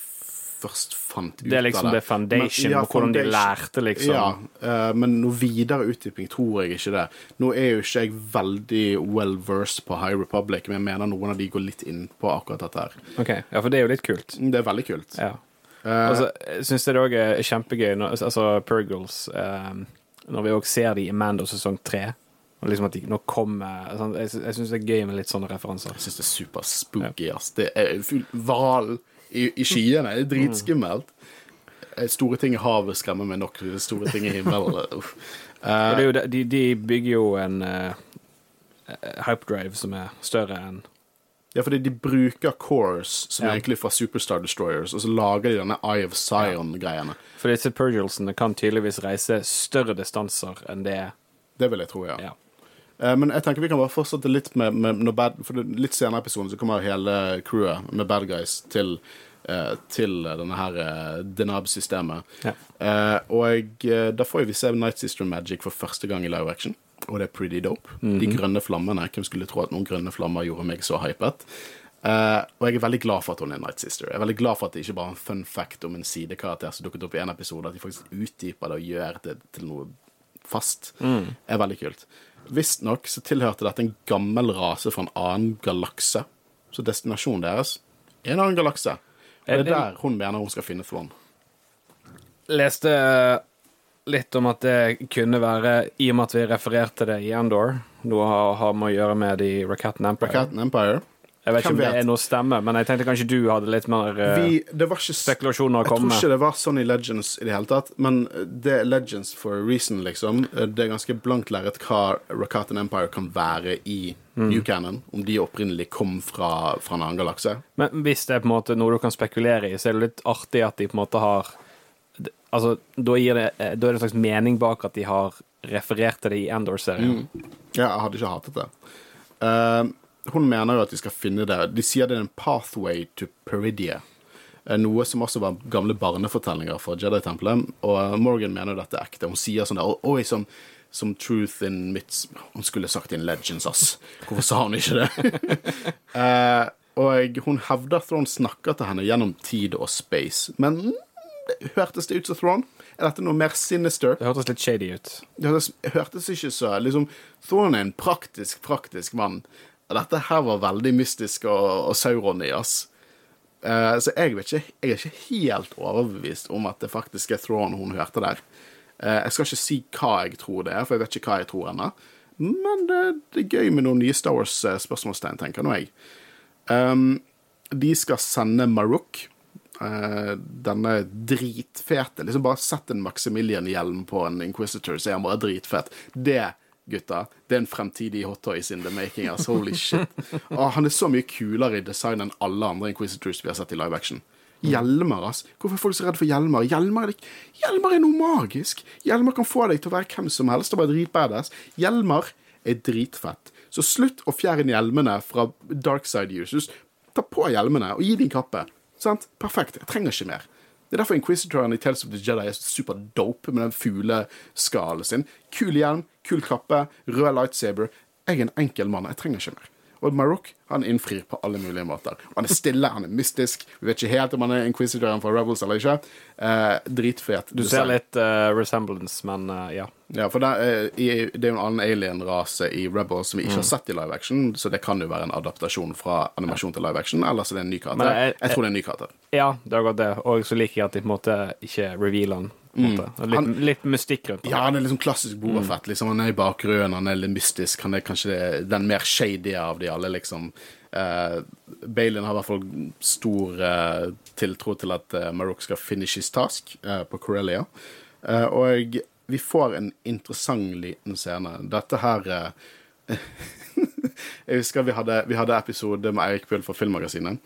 først fant ut av Det Det er liksom det foundation, Men- ja, og hvordan de lærte, liksom. Ja, eh, men noe videre utdyping tror jeg ikke det. Nå er jo ikke jeg veldig well versed på High Republic, men jeg mener noen av de går litt inn på akkurat dette her. Ok, Ja, for det er jo litt kult. Det er veldig kult. Ja. Uh, altså, syns jeg det òg er kjempegøy, når, altså Purgles eh, Når vi òg ser de i Mando sesong tre. Og liksom at de nå kommer sånn, Jeg, jeg syns det er gøy med litt sånne referanser. jeg syns det er superspooky, ass. Det er full hval i, i skyene. Det er dritskummelt. Eh, Store ting i havet skremmer meg nok. Store ting i himmelen (laughs) uh, de, de bygger jo en uh, hypedrive som er større enn Ja, fordi de bruker cores som Ja. er egentlig fra Superstar Destroyers, og så lager de denne Eye of Zion-greiene. For disse Purglesene kan tydeligvis reise større distanser enn det Det vil jeg tro, ja. Ja. Eh, Men jeg tenker vi kan bare fortsette litt med, med bad, For litt senere i episoden så kommer hele crewet med bad guys til, eh, til denne her eh, Denab-systemet. Ja. Og da får vi se Night Sister Magic for første gang i live action. Og det er pretty dope. De grønne flammene. Hvem skulle tro at noen grønne flammer gjorde meg så hypet? Uh, og jeg er veldig glad for at hun er Night Sister. Jeg er veldig glad for at det ikke bare er en fun fact om en sidekarakter som dukket opp i en episode, at de faktisk utdyper det og gjør det til noe fast. er veldig kult. Visstnok så tilhørte dette en gammel rase fra en annen galakse. Så destinasjonen deres er en annen galakse. Og det Er er der hun mener hun skal finne Thrawn. Leste litt om at det kunne være, i og med at vi refererte det i Endor, noe har, har med å gjøre med de Racatten Empire. Captain Empire. Jeg vet ikke om om det er noe stemme, men jeg tenkte kanskje du hadde litt mer uh, Vi, det var ikke spekulasjoner å Jeg tror ikke det var sånn i Legends i det hele tatt, men det er Legends for a reason, liksom. Det er ganske blankt lerret hva Rakatan Empire kan være i New Canon, om de opprinnelig kom fra, fra en annen galakse. Men hvis det er på en måte noe du kan spekulere i, så er det litt artig at de på en måte har Altså, da, det, eh, da er det en slags mening bak at de har referert til det i Endor-serien. Ja, jeg hadde ikke hatet det. Eh, hun mener jo at de skal finne det. De sier det er en pathway to Peridia. Eh, Noe som også var gamle barnefortellinger fra Jedi-tempelet. Og Morgan mener jo dette er ekte. Hun sier sånn der Oi, som, som truth in mitt Hun skulle sagt in legends, ass. Hvorfor sa hun ikke det? (laughs) Eh, og hun hevder Thrawn snakker til henne gjennom tid og space. Men mm, det hørtes det ut som Thrawn? Er dette noe mer sinister? Det hørtes litt shady ut. Det hørtes, hørtes ikke så liksom, Thorne er en praktisk, praktisk mann. Dette her var veldig mystisk og, og Sauron i, oss. Uh, så jeg, ikke, jeg er ikke helt overbevist om at det faktisk er Thrawn hun hørte der. Uh, jeg skal ikke si hva jeg tror det er, for jeg vet ikke hva jeg tror ennå. Men det, det er gøy med noen nye Star Wars-spørsmålstegn, tenker nå jeg. Um, de skal sende Maruk. uh, denne dritfete Liksom Bare sett en Maximilian-hjelm på en Inquisitor, så er han bare dritfet. Det, gutta, det er en fremtidig hot toys in the making. ass. Holy shit. Ah, han er så mye kulere i design enn alle andre Inquisitors vi har sett i live action. Hjelmer, ass. Hvorfor er folk så redde for hjelmer? Hjelmer er, hjelmer er noe magisk. Hjelmer kan få deg til å være hvem som helst og være dritbadass. Hjelmer er dritfett. Så slutt å fjerne hjelmene fra dark side users. Ta på hjelmene og gi dem kappe. Sant? Perfekt. Jeg trenger ikke mer. Det er derfor Inquisitoren i Tales of the Jedi er super dope med den fugleskallen sin. Kul hjelm, kul kappe, rød lightsaber. Jeg er en enkel mann. Jeg trenger ikke mer. Og Marok han innfrir på alle mulige måter. Han er stille, han er mystisk. Vi vet ikke helt om han er inquisitoren for Rebels eller ikke. Eh, dritfet. Du ser litt uh, resemblance, men uh, ja. Ja, for det er, i- det er jo en annen alien-rase i Rebels som vi ikke har sett i live action, så det kan jo være en adaptasjon fra animasjon til live action, eller så er det en ny karakter. Jeg, jeg- jeg tror det er en ny karakter. Ja, det har gått det. Og så liker jeg at de på en måte ikke revealer han. På. Litt, Han- litt mystikk rundt. Ja, han er liksom klassisk Bobafett. Mm. Liksom. Han er i bakgrunnen, han er litt mystisk. Han er kanskje den mer shady av de alle, liksom. Uh, Balin har i hvert fall stor uh, tiltro til at uh, Marok skal finish his task uh, på Corellia. Eh, og vi får en interessant liten scene. Dette her eh, (laughs) Jeg husker vi hadde, vi hadde episode med Eirik Bull fra Filmmagasinet.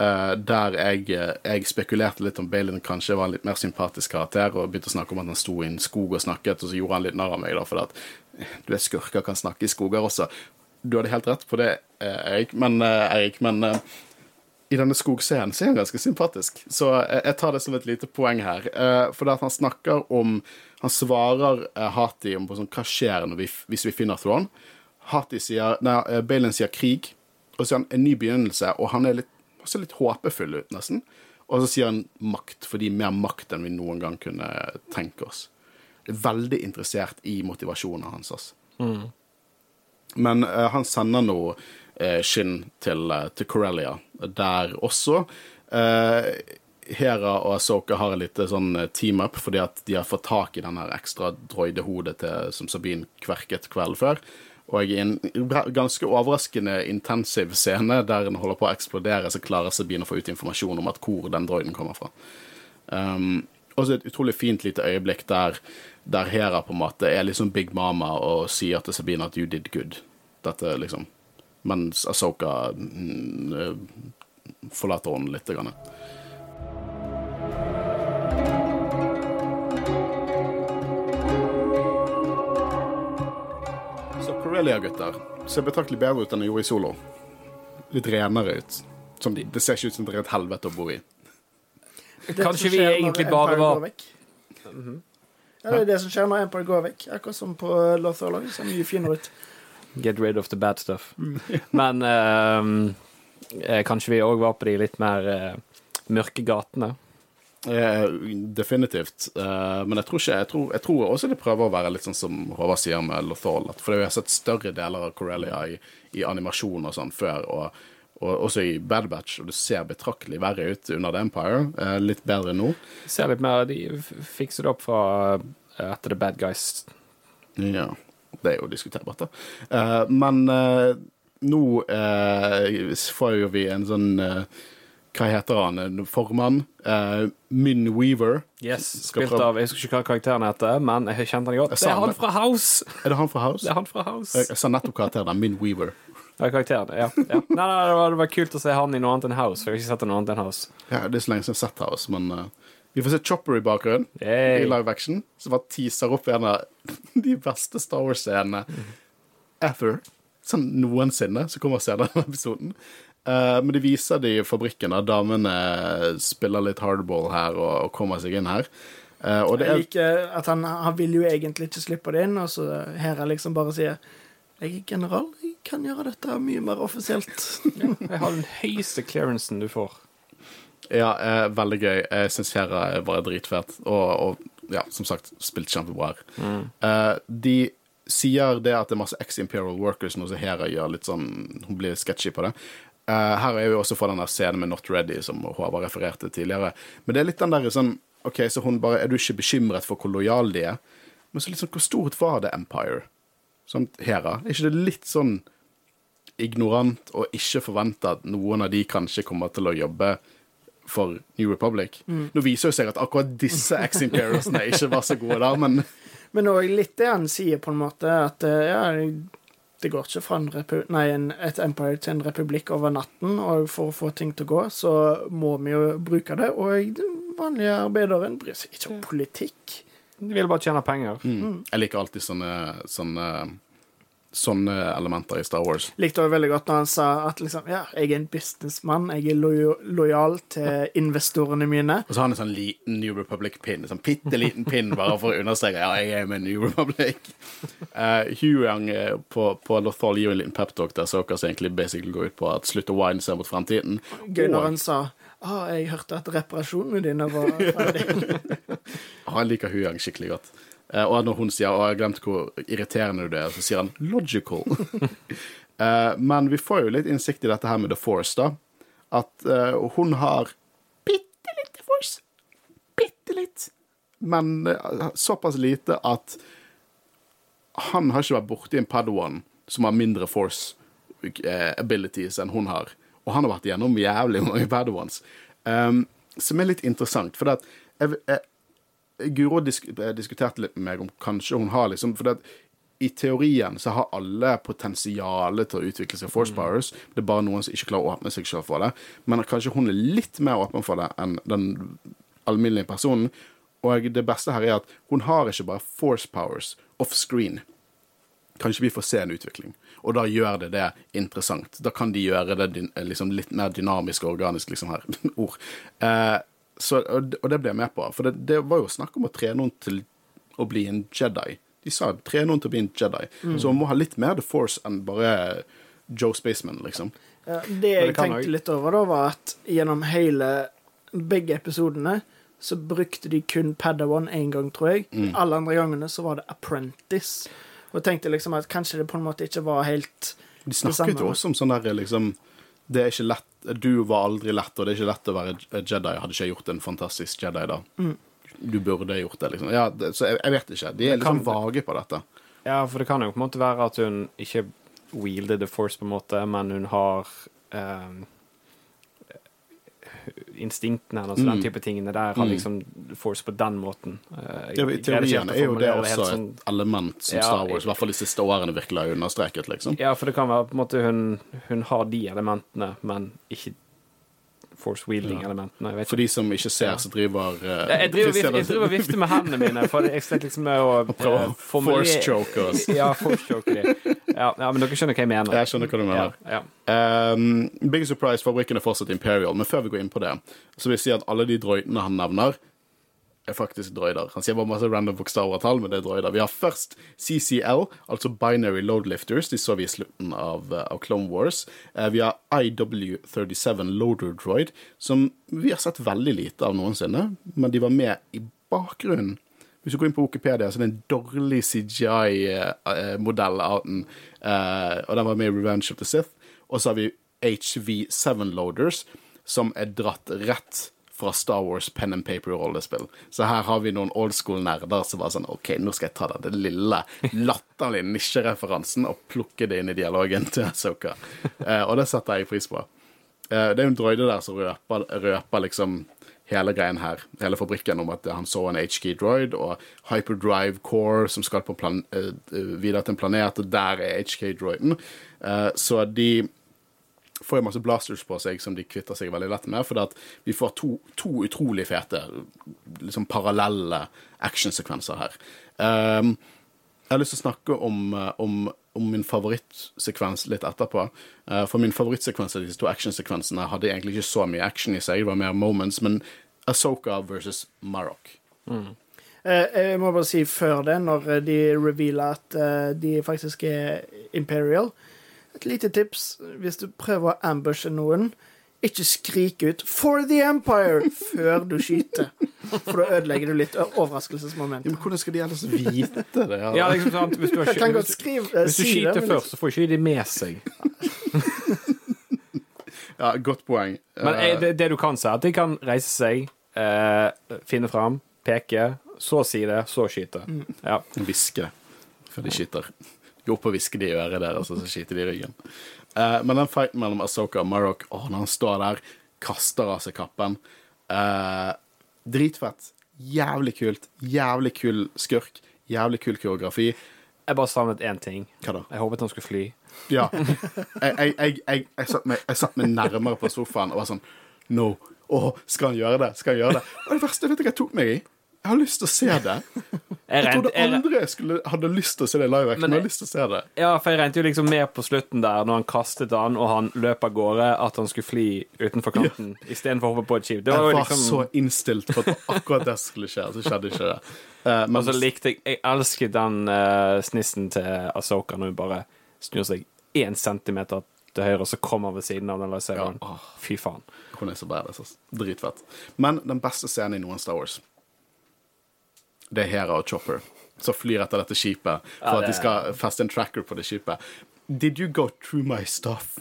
Eh, der jeg, eh, jeg spekulerte litt om Balin kanskje var en litt mer sympatisk karakter, og begynte å snakke om at han sto i en skog og snakket, og så gjorde han litt narr av meg, da, for at du vet, skurker kan snakke i skoger også. Du hadde helt rett på det, Eirik, men, Erik, men eh, i denne skogscenen så er han ganske sympatisk. Så jeg, tar det som et lite poeng her. Eh, for det at han snakker om Han svarer eh, Hati om sånn, hva skjer vi, hvis vi finner Thrawn. Hati sier Nei, eh, Balin sier krig, og så sier han en ny begynnelse, og han er litt, ser litt håpefull ut, nesten. Og så sier han makt, fordi mer makt enn vi noen gang kunne tenke oss. Veldig interessert i motivasjonen hans. Altså. Men uh, han sender nå uh, Shin til, uh, til Corellia, der også Hera og Asoka har en lite sånn team-up fordi at de har fått tak i den ekstra droidehodet til, som Sabine kverket kvelden før. Og i en ganske overraskende intensiv scene der den holder på å eksplodere, så klarer Sabine å få ut informasjon om at hvor den droiden kommer fra. Um, og så et utrolig fint lite øyeblikk der, der Hera på en måte er liksom Big Mama og sier til Sabine at 'you did good'. Dette liksom Mens Asoka mm, eh, forlater henne litt. Grann. Så Corellia-gutter ser betraktelig bedre ut enn det gjorde i Solo. Litt renere ut. Som de, det ser ikke ut som det er et helvete å bo i. Det Kanskje vi egentlig bare var- mm -hmm. Ja, det er det som skjer når Empire går vekk. Akkurat som på Lothalong. Log. Ser mye finere ut. Get rid of the bad stuff. Men um, eh, kanskje vi òg var på de litt mer eh, mørke gatene. Eh, definitivt. Eh, men jeg tror, ikke, jeg, tror, jeg tror også det prøver å være litt sånn som Håvard sier med Lothal. For vi har sett større deler av Corellia i, i animasjon og sånn før, og, og også i Bad Batch, og det ser betraktelig verre ut under The Empire. Eh, litt bedre nå. Ser litt mer De fikser det opp fra eh, etter The Bad Guys. Ja, det er jo diskuterbart, da. Eh, men eh, nå eh, får jo vi en sånn eh, Hva heter han? Formann? Uh, Min Weaver. Yes, Spilt prøve- av Jeg husker ikke hva karakteren heter, men jeg kjente han godt. Det er han fra House! Er det han fra House? Det er han fra House. Jeg, jeg sa nettopp karakteren. Min Weaver. Ja, karakteren, ja. ja. Nei, nei, det var, det var kult å se han i noe annet enn House, for jeg har ikke sett noe annet enn House. Ja, det er så lenge siden jeg har sett House, men uh, vi får se Chopper i bakgrunnen Yay. i live action, som bare teaser opp en av (laughs) de beste Star Wars-scenene ever. Sånn noensinne, som kommer senere i episoden. Eh, men de viser det i fabrikken, da damene spiller litt hardball her og, og kommer seg inn her. Eh, og det Jeg er liker at han, han vil jo egentlig ikke slippe det inn, og så Hera liksom bare sier Jeg er general, jeg kan gjøre dette mye mer offisielt. (laughs) Jeg har den høyeste clearancen du får. Ja, eh, veldig gøy. Jeg syns Hera er bare dritfett. Og, og ja, som sagt, spilt kjempebra her. Eh, de sier det at det er masse ex-Imperial Workers, noe som Hera gjør litt sånn Hun blir sketchy på det. Eh, her er vi også for den der scenen med Not Ready, som Håvard refererte tidligere. Men det er litt den der sånn OK, så hun bare Er du ikke bekymret for hvor lojal de er? Men så litt sånn Hvor stort var det Empire? Sånn Hera? Er ikke det litt sånn ignorant og ikke forvente at noen av de kanskje kommer til å jobbe for New Republic. Nå viser det seg at akkurat disse ex-imperialsene ikke var så gode der, men (laughs) Men òg litt det han sier, på en måte, at eh, ja, det går ikke fra en repu nei, en, et empire til en republikk over natten, og for å få ting til å gå, så må vi jo bruke det. Og den vanlige arbeideren bryr seg ikke om politikk. De vil bare tjene penger. mm. jeg liker alltid sånne, sånne, sånne elementer i Star Wars. Likte også veldig godt når han sa at liksom, ja, jeg er en businessmann, jeg er lo lojal til investorene mine. Og så har han en sånn liten New Republic-pinn, en sånn bitte liten pinn bare for å understreke ja, jeg er med New Republic. Uh, Huyang eh, på, på Lothal gir en liten peptalk der Sokas egentlig basically går ut på at slutt å wine seg mot fremtiden. Gøy når han sa ah, jeg hørte at reparasjonene dine var (laughs) ferdig. (laughs) Han liker Huyang skikkelig godt. Eh, og når hun sier 'Å, jeg har glemt hvor irriterende du er', så sier han 'logical'. (laughs) Eh, men vi får jo litt innsikt i dette her med The Force, da. At eh, hun har bitte litt The Force. Bitte litt. Men såpass lite at han har ikke vært borti en Padawan som har mindre Force abilities enn hun har. Og han har vært gjennom jævlig mange Padawans. Um, som er litt interessant, for jeg, jeg, Guro disk, eh, diskuterte litt med meg om kanskje hun har liksom For det at i teorien så har alle potensialet til å utvikle seg force powers. Det er bare noen som ikke klarer å åpne seg selv for det. Men kanskje hun er litt mer åpen for det enn den alminnelige personen. Og det beste her er at hun har ikke bare force powers off screen. Kanskje vi får se en utvikling. Og da gjør det det interessant. Da kan de gjøre det liksom litt mer dynamisk og organisk, liksom her. (laughs) Ord. Eh, så, og det- ble jeg med på. For det, det var jo snakk om å trene noen til å bli en Jedi. De sa trene noen til å bli en Jedi. Så hun må ha litt mer The Force enn bare Joe Spaceman, liksom. Ja, det jeg tenkte jeg... litt over, da, var at gjennom hele begge episodene så brukte de kun Padawan én gang, tror jeg. Mm. Alle andre gangene så var det Apprentice. Og jeg tenkte liksom at kanskje det på en måte ikke var helt De snakket jo også om sånn der liksom Det er ikke lett Du var aldri lett, og det er ikke lett å være Jedi. Hadde ikke jeg gjort en fantastisk Jedi da. Mm. Du burde gjort det, liksom. Ja, det, så jeg, jeg vet ikke. De er litt kan- liksom vage på dette. Ja, for det kan jo på en måte være at hun ikke wielder the force, på en måte, men hun har ehm, instinktene hennes og Mm. den type tingene der har Mm. liksom force på den måten. Eh, Ja, I jeg teorien er jo det også sånn- et element som Star Wars, i hvert fall de siste årene, virkelig har understreket, liksom. Ja, for det kan være på en måte hun, hun har de elementene, men ikke force wielding-elementene. For de som ikke ser, så driver uh, Jeg, jeg, driver, Christian- jeg driver vifter med hendene mine, for jeg sliter liksom med å (laughs) formulere- force choke oss. Ja, force choke de. Ja, ja, men dere skjønner hva jeg mener. Jeg skjønner hva du mener. Ja, ja. Um, big surprise, fabrikken er fortsatt Imperial, men før vi går inn på det, så vil jeg si at alle de drøytene han nevner, er faktisk droider. Han sier bare masse random bokstaver og tall, men det er droider. Vi har først CCL, altså Binary Load Lifters. De så vi i slutten av, uh, av Clone Wars. Uh, vi har IW37 Loader Droid, som vi har sett veldig lite av noensinne, men de var med i bakgrunnen. Hvis du går inn på Wikipedia, så er det en dårlig CGI-modell av den, eh, og den var med i Revenge of the Sith. Og så har vi HV7 Loaders, som er dratt rett fra Star Wars pen and paper-rollespill. Så her har vi noen old school-nerder som var sånn OK, nå skal jeg ta den lille, latterlige nisjereferansen og plukke det inn i dialogen til Asoka. Eh, og det setter jeg pris på. Eh, det er jo en droide der som røper, røper liksom hele greien her, hele fabrikken, om at han så en HK droid og Hyperdrive Core som skal plan eh, videre til en planet, og der er HK-droiden. Eh, så de får jo masse blasters på seg som de kvitter seg veldig lett med, for vi får to, to utrolig fete, liksom parallelle actionsekvenser her. Um, jeg har lyst til å snakke om, eh, om, om min favorittsekvens litt etterpå. Uh, for min favorittsekvens av disse to actionsekvensene hadde egentlig ikke så mye action i seg, det var mer moments, men Asoka versus Marok. Eh, Jeg må bare si før det, når de revealer at de faktisk er Imperial Et lite tips hvis du prøver å ambushe noen. Ikke skrik ut 'For the Empire!' før du skyter. For da ødelegger du litt Ja, men hvordan skal de ellers vite det? Ja, Ja, liksom sant. Hvis du, godt hvis, skrive, eh, hvis du si det, skyter men- først, så får ikke de med seg. (laughs) ja godt poeng. Men Eh, eh, det, det du kan si, er at de kan reise seg, eh, finne fram, peke, så si det, så skyte. Ja. Hviske før de skyter. Gå opp og hviske det i øret deres, og så skyter de i ryggen. Uh, men den fighten mellom Asoka og Marok, åh, når han står der, kaster av seg kappen uh, Dritfett. Jævlig kult. Jævlig kul skurk. Jævlig kul koreografi. Jeg bare savnet én ting. Hva da? Jeg håpet han skulle fly. Ja. (laughs) Jeg, jeg, jeg, jeg, satt meg, satt meg nærmere på sofaen og var sånn No. Å, skal han gjøre det? Skal han gjøre det? Og det verste vet du hva jeg tok meg i? Jeg har lyst til å se det. (laughs) Jeg Jeg trodde andre jeg, skulle, hadde lyst til å se det live action. Men jeg har lyst til å se det. ja, for jeg regnet jo liksom med på slutten der, når han kastet han, og han løp av gårde, at han skulle fly utenfor kanten istedenfor å hoppe på et skip. Jeg var liksom så innstilt på at akkurat det skulle skje, så skjedde ikke det. Uh, men Og så likte jeg Jeg elsket den uh, snissen til Asoka når hun bare snur seg én centimeter til høyre, og så kommer han ved siden av den laseren. Ja. Fy faen. hun er så badass. ass. Dritfett. Men den beste scenen i noen Star Wars, det er Hera og Chopper som flyr etter dette skipet for Ja, at de det- skal feste en tracker på det skipet. Did you go through my stuff?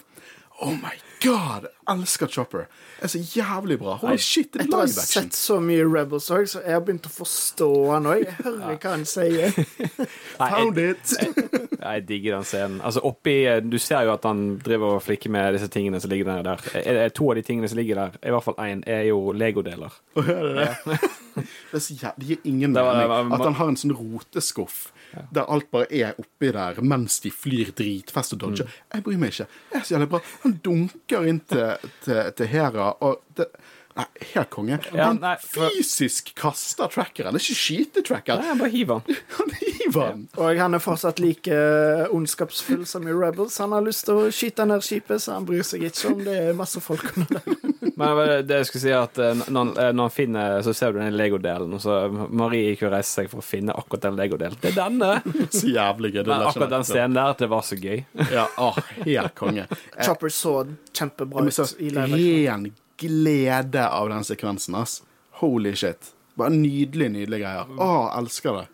Oh my god! Jeg elsker Chopper. Det er så jævlig bra. Holy shit, det er Etter å ha sett så mye Rebels òg, så jeg har begynt å forstå han òg. Jeg hører hva han sier. (laughs) Nei, Found jeg, it! jeg digger den scenen. Altså oppi Du ser jo at han driver og flikker med disse tingene som ligger der. der. Eh, eh, To av de tingene som ligger der, i hvert fall én, er jo legodeler. (laughs) Det er så jævlig, det gir ingen Det mening det at han har en sånn roteskuff der alt bare er oppi der mens de flyr dritfest og dodger. Mm. Jeg bryr meg ikke. Det er så jævlig bra. Dunker inn til, til, til Hera, og det Nei, helt konge. Ja, han nei, for- fysisk kaster trackeren. Det er ikke skytetracker. Nei, bare hiver han. (laughs) Han hiver den. Og han er fortsatt like eh, ondskapsfull som i Rebels. Han har lyst til å skyte ned skipet, så han bryr seg ikke om det er masse folk under der. (laughs) Men det jeg skulle si at eh, når han, eh, når han finner Så ser du den legodelen, og så Marie gikk jo og reiste seg for å finne akkurat den legodelen. Det er denne! (laughs) Så jævlig gøy. Men er akkurat den scenen der, det var så gøy. Ja, å, helt konge. Chopper så kjempebra ut ren glede av den sekvensen, ass. Holy shit. Bare nydelig, nydelige greier. Å, elsker det.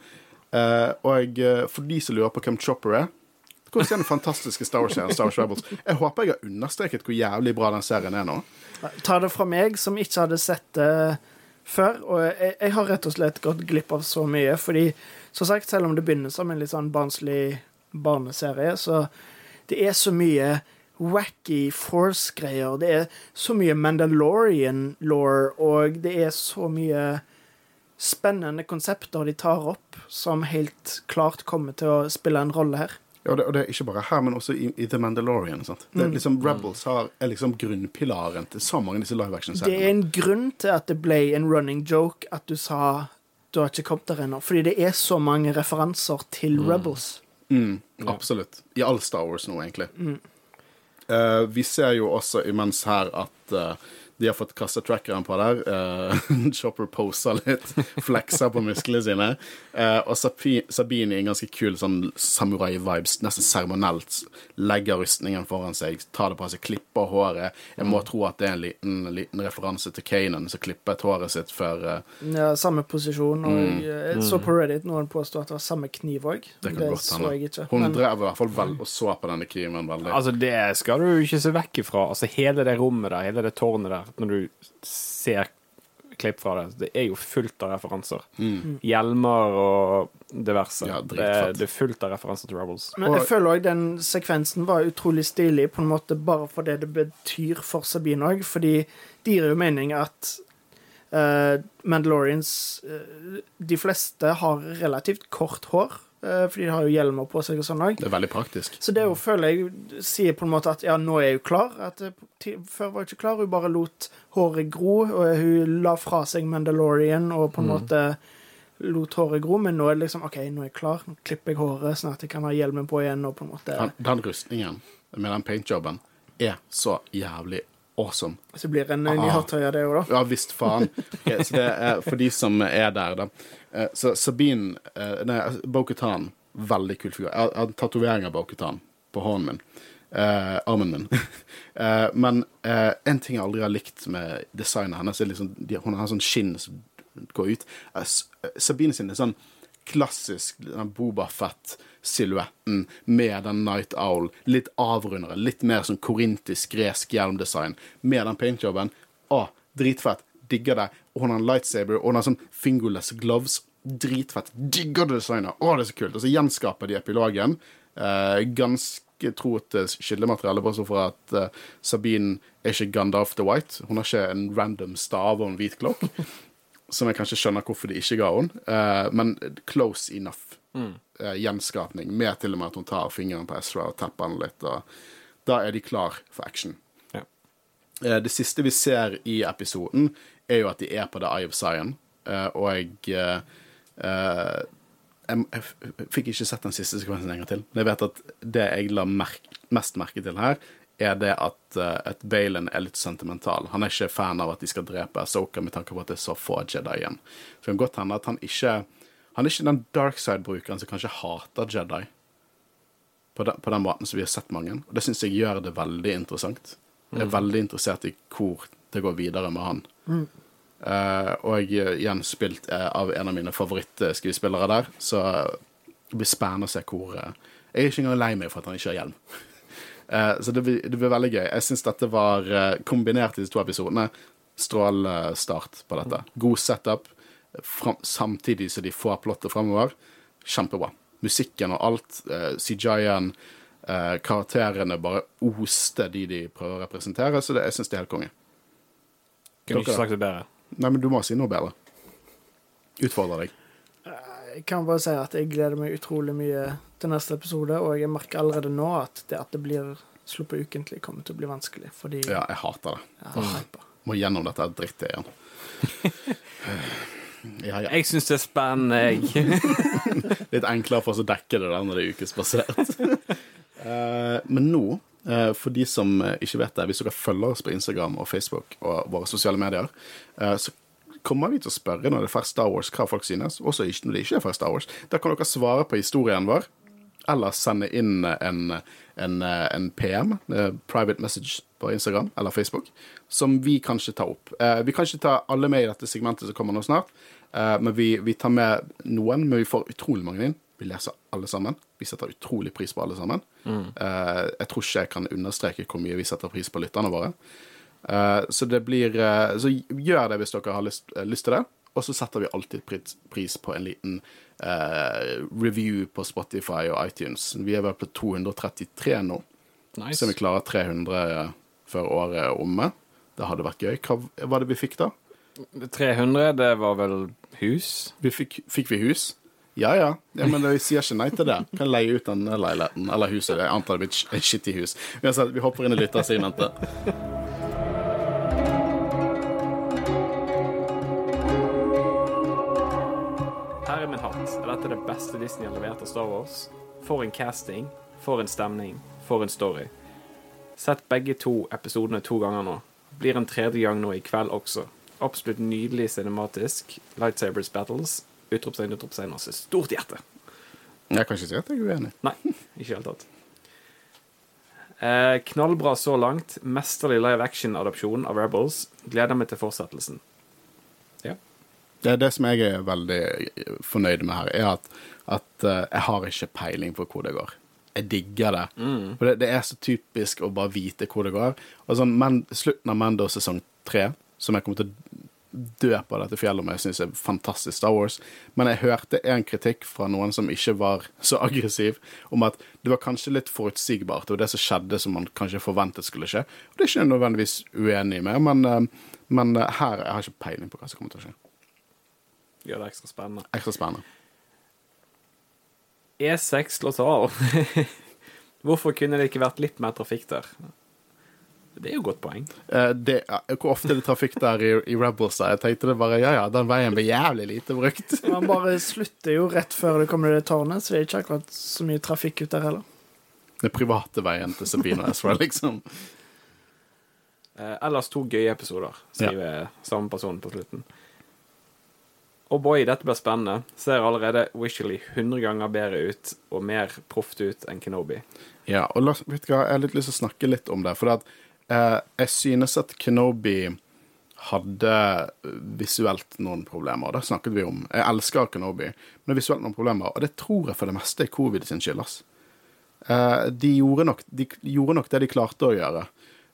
Uh, og eh, for de som lurer på hvem Chopper er Hvordan er den fantastiske Star Wars-serien Star Wars Rebels. Jeg håper jeg har understreket hvor jævlig bra den serien er nå. Ta det fra meg, som ikke hadde sett det før. Og jeg, jeg har rett og slett gått glipp av så mye. Fordi, som sagt, selv om det begynner som en litt sånn barnslig barneserie, så det er så mye wacky Force-greier. Det er så mye Mandalorian-law, og det er så mye spennende konsepter de tar opp, som helt klart kommer til å spille en rolle her. Ja, og det, og det er ikke bare her, men også i, i The Mandalorian. Sant? Det er liksom, Rebels har, er liksom grunnpilaren til så mange av disse live Det er en grunn til at det ble en running joke at du sa du har ikke kommet der ennå. Fordi det er så mange referanser til Rebels. Mm, absolutt. I all Star Wars nå, egentlig. Eh, vi ser jo også imens her at eh, de har fått kastet trackeren på der. Uh, (laughs) Chopper poser litt, (laughs) flekser på musklene sine. Uh, og Sabine i en ganske kul sånn samurai-vibes, nesten seremonielt, legger rustningen foran seg, tar det på seg, klipper håret. Jeg må tro at det er en liten, liten referanse til Kanan, som klippet håret sitt før uh... Ja, samme posisjon. Og jeg så på Reddit noen påstod at det var samme kniv òg. Det Det, godt så jeg ikke. Hun Men drev i hvert fall vel og så på denne kniven veldig. Altså, det skal du ikke se vekk ifra. Altså, hele det rommet der, hele det tårnet der, når du ser klipp fra det, det er jo fullt av referanser. Hjelmer og diverse. Mm. Ja, det, det er fullt av referanser til Rebels. Men jeg føler òg den sekvensen var utrolig stilig, på en måte bare for det det betyr for Sabine òg. Fordi det gir jo mening at uh, Mandalorians uh, De fleste har relativt kort hår, eh, fordi de har jo hjelmer på seg og sånn òg. Det er veldig praktisk. Så det jo, føler jeg sier på en måte at ja, nå er hun klar. At eh, Før var hun ikke klar. Hun bare lot håret gro, og hun la fra seg Mandalorian og på en måte lot håret gro. Men nå er det liksom OK, nå er jeg klar. Nå klipper jeg håret, sånn at jeg kan ha hjelmen på igjen. og på en måte... Den, den rustningen med den paintjobben er så jævlig awesome. Så blir det en ny Ah. hardtøy av det òg, da. Ja visst faen. Okay, så det er for de som er der, da. Eh, Så Sabine eh, Nei, Bo-Katan, veldig kul figur. Jeg har- tatovering av Bo-Katan på hånden min. Eh, armen min. (laughs) Eh, men eh, en ting jeg aldri har likt med designet hennes, er liksom de, Hun har sånn skinn som går ut. Eh, eh, Sabine sin er sånn klassisk Boba Fett-silhuetten med den Night Owl. Litt avrundere, litt mer sånn korintisk gresk hjelmdesign. Med den paintjobben. Å, dritfett. Digger det. Og hun har en lightsaber, og hun har sånn fingerless gloves. Dritfett. Digger det designet. Å, det er så kult. Og så gjenskaper de epilogen. Eh, ganske tro til bare så for at eh, Sabine er ikke Gandalf the White. Hun har ikke en random stav og en hvit klokk. Som jeg kanskje skjønner hvorfor de ikke ga henne. Eh, men close enough eh, gjenskapning, med til og med at hun tar fingeren på Ezra og tapper han litt. Og da er de klar for action. Ja. Eh, det siste vi ser i episoden, er jo at de er på The Eye of Zion, og jeg, jeg fikk ikke sett den siste sekvensen en gang til. Men jeg vet at det jeg la merke, mest merke til her, er det at, uh, at Balen er litt sentimental. Han er ikke fan av at de skal drepe Asoka med tanke på at det er så få Jedi igjen. Så det kan godt hende at han ikke Han er ikke den darkside-brukeren som kanskje hater Jedi på den, på den måten som vi har sett mange. Og det syns jeg gjør det veldig interessant. Jeg er veldig interessert i hvor det går videre med han. Eh, og jeg er igjen spilt eh, av en av mine favorittskuespillere der, så det blir spennende å se hvor eh, Jeg er ikke engang lei meg for at han ikke har hjelm. Eh, så det blir, det blir veldig gøy. Jeg syns dette var eh, kombinert i disse to episodene. Strålende start på dette. God setup, fram, samtidig som de får plottet fremover. Kjempebra. Musikken og alt, eh, CJI-en, karakterene bare oste de de prøver å representere, så det, jeg syns det er helt konge. Kunne ikke sagt det bedre. Nei, men du må si noe bedre. Utfordre deg. Jeg kan bare si at jeg gleder meg utrolig mye til neste episode, og jeg merker allerede nå at det at det blir sluppet ukentlig, kommer til å bli vanskelig, fordi Ja, jeg hater det. jeg. Må gjennom dette drittet igjen. (laughs) Ja, ja. Jeg syns det er spennende, jeg. (laughs) Litt enklere for oss å dekke det der når det er ukesbasert. (laughs) Eh, Men nå, eh, for de som eh, ikke vet det, hvis dere følger oss på Instagram og Facebook og våre sosiale medier, eh, så kommer vi til å spørre når det er fersk Star Wars, hva folk synes, også ikke når det ikke er fersk Star Wars. Da kan dere svare på historien vår. eller sende inn en, en, en PM, eh, private message, på Instagram eller Facebook, som vi kanskje tar opp. Eh, vi kan ikke ta alle med i dette segmentet som kommer nå snart, eh, men vi, vi tar med noen. Men vi får utrolig mange inn. Vi leser alle sammen. Vi setter utrolig pris på alle sammen. Mm. jeg tror ikke jeg kan understreke hvor mye vi setter pris på lytterne våre. Eh, så det blir eh, Så gjør det hvis dere har lyst, eh, lyst til det. Og så setter vi alltid pris, pris på en liten eh, review på Spotify og iTunes. Vi er vel på 233 nå, Nice. så vi klarer 300 før året er omme. Det hadde vært gøy. Hva var det vi fikk da? 300, det var vel hus? Vi fikk, fikk vi hus? Ja, ja. ja men vi sier ikke nei til det. Kan leie ut den leiligheten eller huset. Jeg antar det blir et skittig hus. Uansett, vi hopper inn i lyttersegmentet. Det beste Disney har levert av Star Wars? For en casting, for en stemning, for en story. Sett begge to episodene to ganger nå. Blir en tredje gang nå i kveld også. Absolutt nydelig cinematisk. Lightsabers battles. Utropstegn, utropstegn, altså stort hjerte. Jeg kan ikke si at jeg er uenig. Nei, ikke i det hele tatt. Eh, knallbra så langt. Mesterlig live action-adopsjon av Rebels. Gleder meg til fortsettelsen. Ja. er det som jeg er veldig fornøyd med her, er at, at eh, jeg har ikke peiling på hvor det går. Jeg digger det. For det, det er så typisk å bare vite hvor det går. Og sånn, men, Slutten av Mando sesong tre, som jeg kommer til å dø på dette fjellet med, jeg syns er fantastisk Star Wars. Men jeg hørte en kritikk fra noen som ikke var så aggressiv, om at det var kanskje litt forutsigbart. og det som skjedde som man kanskje forventet skulle skje. Og det er ikke jeg nødvendigvis uenig med, men, eh, men eh, her jeg har jeg ikke peiling på hva som kommer til å skje. Gjør det ekstra spennende. Ekstra spennende. E6 slås. (laughs) Hvorfor kunne det ikke vært litt mer trafikk der? Det er jo et godt poeng. Uh, det, hvor ofte er det trafikk der i, i Rebels? da? Jeg tenkte det bare, ja ja, den veien blir jævlig lite brukt. (laughs) Man bare slutter jo rett før du kommer til det tårnet, så det er ikke akkurat så mye trafikk ut der heller. Den private veien til Sabine og Ezra, liksom. Uh, ellers to gøye episoder, skriver samme person på slutten. Og boy, dette blir spennende. Ser allerede visually 100 ganger bedre ut og mer proft ut enn Kenobi. Ja, og la, vet du hva, jeg har litt lyst til å snakke litt om det. For at, eh, jeg synes at Kenobi hadde visuelt noen problemer. Det snakket vi om. Jeg elsker Kenobi, men det er visuelt noen problemer. Og det tror jeg for det meste er covid sin skyld. ass. Eh, de, gjorde nok, de gjorde nok det de klarte å gjøre.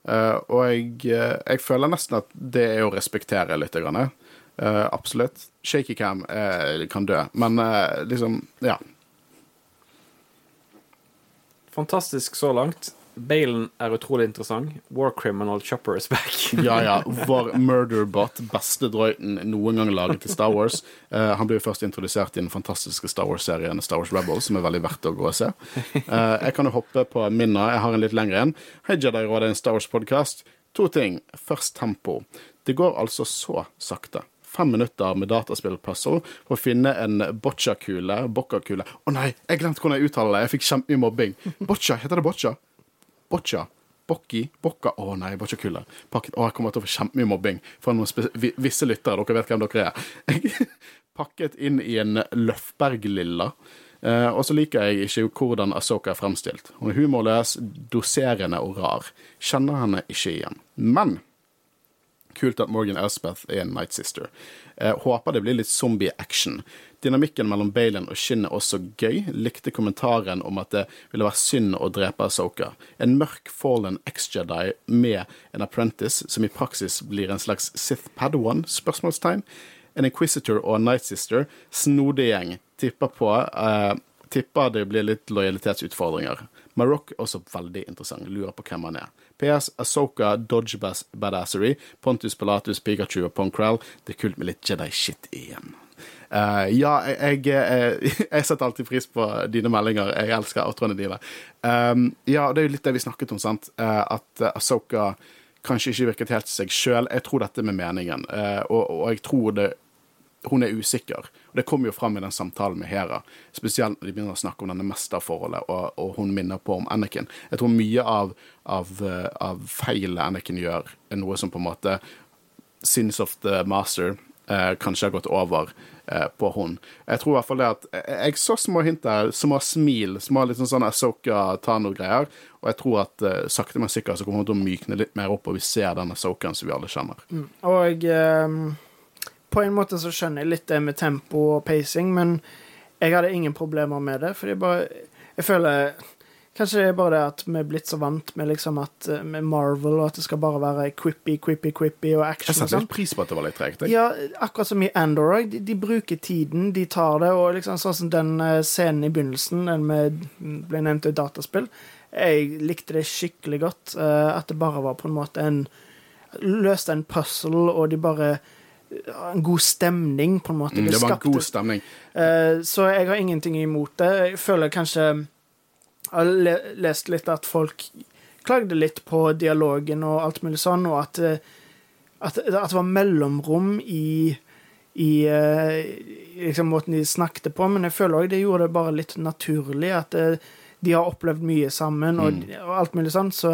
Eh, og jeg, eh, jeg føler nesten at det er å respektere litt. Grann, Eh, absolutt. Shaky cam uh, kan dø, men uh, liksom Ja. Fantastisk så langt. Balen er utrolig interessant. War Criminal Chopper is back. (laughs) Ja, ja. Vår murderbot, beste drøyten noen gang laget til Star Wars. Uh, han ble jo først introdusert i den fantastiske Star Wars-serien Star Wars Rebels, som er veldig verdt å gå og se. Uh, jeg kan jo hoppe på minna. Jeg har en litt lengre en. Hei, Jedi-rådet, en Star Wars-podkast. To ting. Først tempo. Det går altså så sakte. Fem minutter med dataspillpuzzle for å finne en boccia-kule. Bocca-kule. Å nei, jeg glemte hvordan jeg uttaler det. Jeg fikk kjempemye mobbing. Boccia, heter det boccia? Boccia. Bocchi. Bocca. Å nei, boccia-kule. Å, jeg kommer til å få kjempemye mobbing fra noen visse lyttere. Dere vet hvem dere er. Jeg (laughs) pakket inn i en Løfberg-lilla. Eh, og så liker jeg ikke hvordan Asoka er fremstilt. Hun er humorløs, doserende og rar. Kjenner henne ikke igjen. Men kult at Morgan Elspeth er en Night Sister. Eh, håper det blir litt zombie-action. Dynamikken mellom Baylon og Shin er også gøy. Likte kommentaren om at det ville være synd å drepe Asoka. En mørk fallen ex-Jedi med en apprentice som i praksis blir en slags Sith Padawan? Spørsmålstegn. En Inquisitor og en Night Sister. Snodig gjeng. Tipper på eh, Tipper det blir litt lojalitetsutfordringer. Marok er også veldig interessant. Lurer på hvem han er. PS Asoka, Dodge Badassery, Pontus Pilatus, Pikachu og Ponkrell. Det er kult med litt Jedi-shit igjen. Uh, ja, jeg, jeg, eh, (laughs) jeg setter alltid pris på dine meldinger. Jeg elsker outroene dine. Um, ja, det er jo litt det vi snakket om, sant. Uh, at Asoka kanskje ikke virket helt seg sjøl. Jeg tror dette med meningen, uh, og, og jeg tror det hun er usikker. Og Det kommer jo fram i den samtalen med Hera, spesielt når de begynner å snakke om denne mesterforholdet, og, og hun minner på om Anakin. Jeg tror mye av, av, eh, av feilet Anakin gjør, er noe som på en måte Sins of the Master eh, kanskje har gått over eh, på hun. Jeg tror i hvert fall det at eh, Jeg så små hint der, små smil, små litt sånn Asoka Tano-greier. Og jeg tror at eh, sakte, men sikkert så kommer hun til å mykne litt mer opp, og vi ser den Asokaen som vi alle kjenner. Og ehm, på en måte så skjønner jeg litt det med tempo og pacing, men jeg hadde ingen problemer med det, fordi jeg bare Jeg føler Kanskje det er bare det at vi er blitt så vant med liksom at eh, med Marvel, og at det skal bare være quippy, quippy, quippy og action og setter litt pris på at det var litt tregt. Ja, akkurat som i Andor òg. De, de bruker tiden, de tar det, og liksom sånn som den eh, scenen i begynnelsen, den med ble nevnt i dataspill, jeg likte det skikkelig godt. eh, at det bare var på en måte en Løste en puzzle, og de bare En god stemning, på en måte. Mm, det var en god stemning. Eh, så jeg har ingenting imot det. Jeg føler kanskje Jeg har lest litt at folk klagde litt på dialogen og alt mulig sånn, og at, eh, at, at det var mellomrom i i eh, liksom måten de snakket på, men jeg føler òg det gjorde det bare litt naturlig. At de har opplevd mye sammen og, og alt mulig sånn, så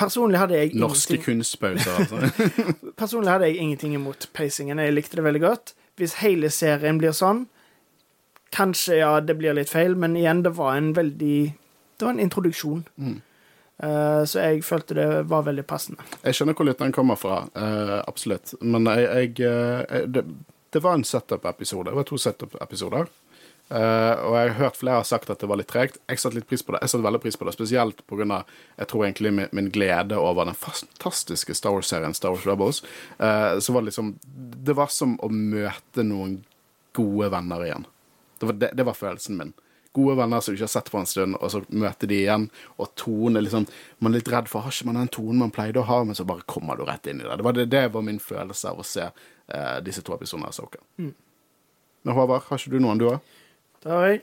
personlig hadde jeg Norske kunstpauser, altså. (laughs) Personlig hadde jeg ingenting imot pacingen. Jeg likte det veldig godt. Hvis hele serien blir sånn, kanskje ja, det blir litt feil, men igjen, det var en veldig Det var en introduksjon. Mm. Eh, så jeg følte det var veldig passende. Jeg skjønner hvor litt den kommer fra, uh, absolutt. Men jeg, jeg eh, det, det var en setup-episode. Det var to setup-episoder. Eh, og jeg har hørt flere har sagt at det var litt tregt. Jeg satte litt pris på det. Jeg satte veldig pris på det, Spesielt pga. jeg tror egentlig min, min glede over den fantastiske Star Wars-serien Star Wars Rebels. Uh, så var det liksom Det var som å møte noen gode venner igjen. Det var, det, det var følelsen min. Gode venner som du ikke har sett på en stund, og så møter de igjen, og tonen liksom Man er litt redd for har ikke man den tonen man pleide å ha, men så bare kommer du rett inn i det. Det var, det, det var min følelse av å se uh, disse to episodene av Soka. Men Håvard, har ikke du noen, du òg? Har jeg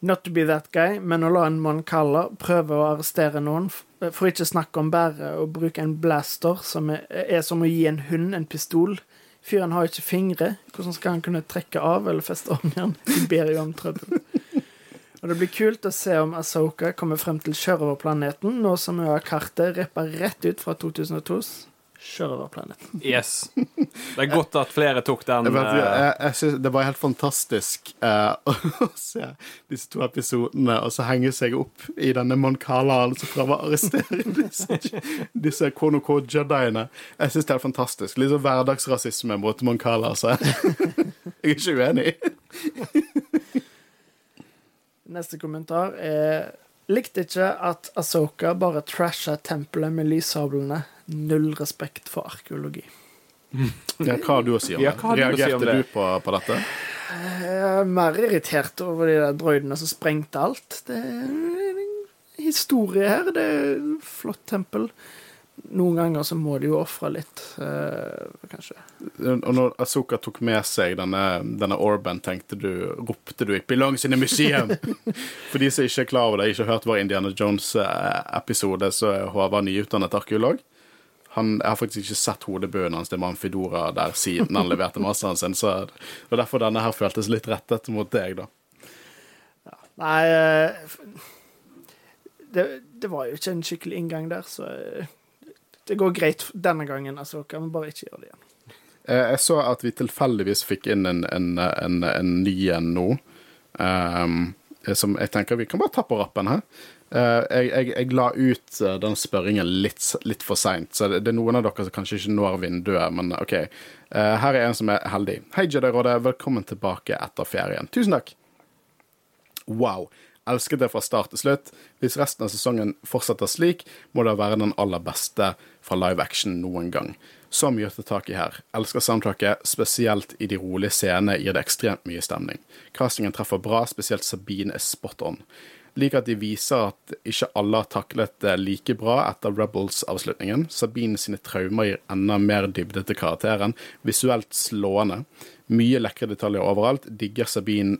Not to be that guy, men å la en mann kalle prøve å arrestere noen, for ikke snakke om bare å bruke en blaster, som er, er som å gi en hund en pistol. Fyren har ikke fingre. Hvordan skal han kunne trekke av eller feste om? De ber jo om trøbbel. Og det blir kult å se om Asoka kommer frem til sjørøverplaneten, nå som hun har kartet rippa rett ut fra 2002s sjørøverplanet. (laughs) Yes. Det er godt at flere tok den. Jeg vet, eh, jeg, jeg synes det var helt fantastisk eh, (laughs) å se disse to episodene, og så henge seg opp i denne Moncalaen som prøver å arrestere (laughs) disse, disse quote jediene. Jeg syns det er fantastisk. Litt sånn hverdagsrasisme mot Moncala, altså. Jeg er ikke uenig. Neste kommentar er Likte ikke at Asoka bare trasha tempelet med lyssablene. Null respekt for arkeologi. Ja, hva har du å si om det? Ja, Reagerte du si det? du på, på dette? Jeg er mer irritert over de der droidene som sprengte alt. Det er en historie her. Det er et flott tempel. Noen ganger så må de jo ofre litt, eh, kanskje. Og når Asoka tok med seg denne, denne orben, tenkte du, ropte du 'It belongs in a museum'? (laughs) For de som ikke er klar over det, ikke har hørt vår Indiana Jones-episode, så er Håvard nyutdannet arkeolog. Han, jeg har faktisk ikke sett hodebunnen hans, til Manfidora der siden han leverte masteren sin, så det var derfor denne her føltes litt rettet mot deg, da. Nei eh, det, det var jo ikke en skikkelig inngang der, så eh, det går greit denne gangen, Altså, kan vi bare ikke gjøre det igjen. Eh, Jeg så at vi tilfeldigvis fikk inn en, en, en, en ny en nå. ehm, som jeg tenker vi kan bare ta på rappen her. Eh, jeg, jeg, jeg la ut eh, den spørringen litt, litt for seint, så det, det er noen av dere som kanskje ikke når vinduet, men OK. Eh, her er en som er heldig. Hei, Jedi-rådet. Velkommen tilbake etter ferien. Tusen takk. Wow. Elsket det fra start til slutt. Hvis resten av sesongen fortsetter slik, må det være den aller beste fra live action noen gang. Så mye å ta tak i her. Elsker soundtracket, spesielt i de rolige scenene gir det ekstremt mye stemning. Castingen treffer bra, spesielt Sabine er spot on. Liker at de viser at ikke alle har taklet det like bra etter Rebels-avslutningen. Sabine sine traumer gir enda mer dybde til karakteren. Visuelt slående. Mye lekre detaljer overalt. Digger Sabine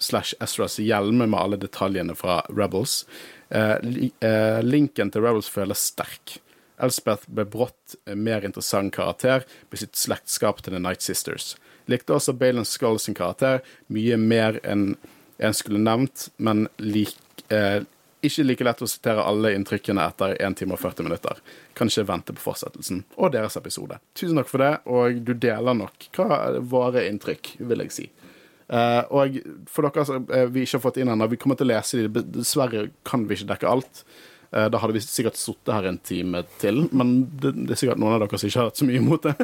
slash Ezras hjelme med alle detaljene fra Rebels. Eh, eh, linken til Rebels føles sterk. Elspeth ble brått mer interessant karakter med sitt slektskap til The Night Sisters. Likte også Baylon Skull sin karakter mye mer enn en skulle nevnt, men lik, eh, ikke like lett å sitere alle inntrykkene etter 1 time og 40 minutter. Kan ikke vente på fortsettelsen og deres episode. Tusen takk for det, og du deler nok hva våre inntrykk, vil jeg si. Eh, og for dere som eh, vi ikke har fått inn ennå, vi kommer til å lese de. Dessverre kan vi ikke dekke alt. Eh, da hadde vi sikkert sittet her en time til, men det, det er sikkert noen av dere som ikke har hatt så mye imot det.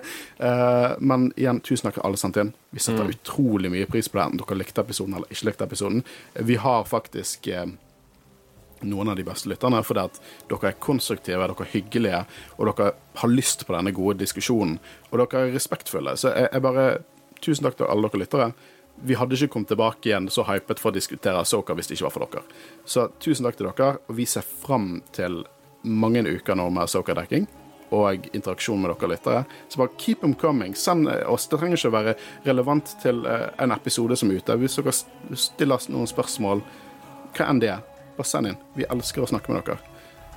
Uh, men igjen, tusen takk alle sendt inn. Vi setter utrolig mye pris på det, enten dere likte episoden eller ikke likte episoden. Vi har faktisk uh, noen av de beste lytterne, fordi at dere er konstruktive, dere er hyggelige, og dere har lyst på denne gode diskusjonen. Og dere er respektfulle. Så jeg, jeg bare Tusen takk til alle dere lyttere. Vi hadde ikke kommet tilbake igjen så hypet for å diskutere Soka hvis det ikke var for dere. Så tusen takk til dere, og vi ser fram til mange uker nå med Soka-dekking og interaksjon med dere lyttere. Så bare keep them coming. Send oss. Det trenger ikke å være relevant til eh, en episode som er ute. Hvis dere stiller noen spørsmål, hva enn det er, bare send inn. Vi elsker å snakke med dere.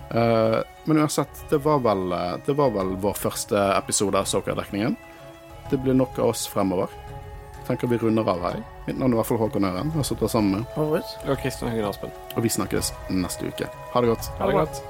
Eh, men uansett, det var, vel, eh, det var vel vår første episode av Soka-dekningen. Det blir nok av oss fremover. Tenker vi runder av her. Mitt navn er i hvert fall Håkon Øren. Jeg har sittet sammen med? Og Kristian Høgen Aspen. og vi snakkes neste uke. Ha det godt. Ha det godt.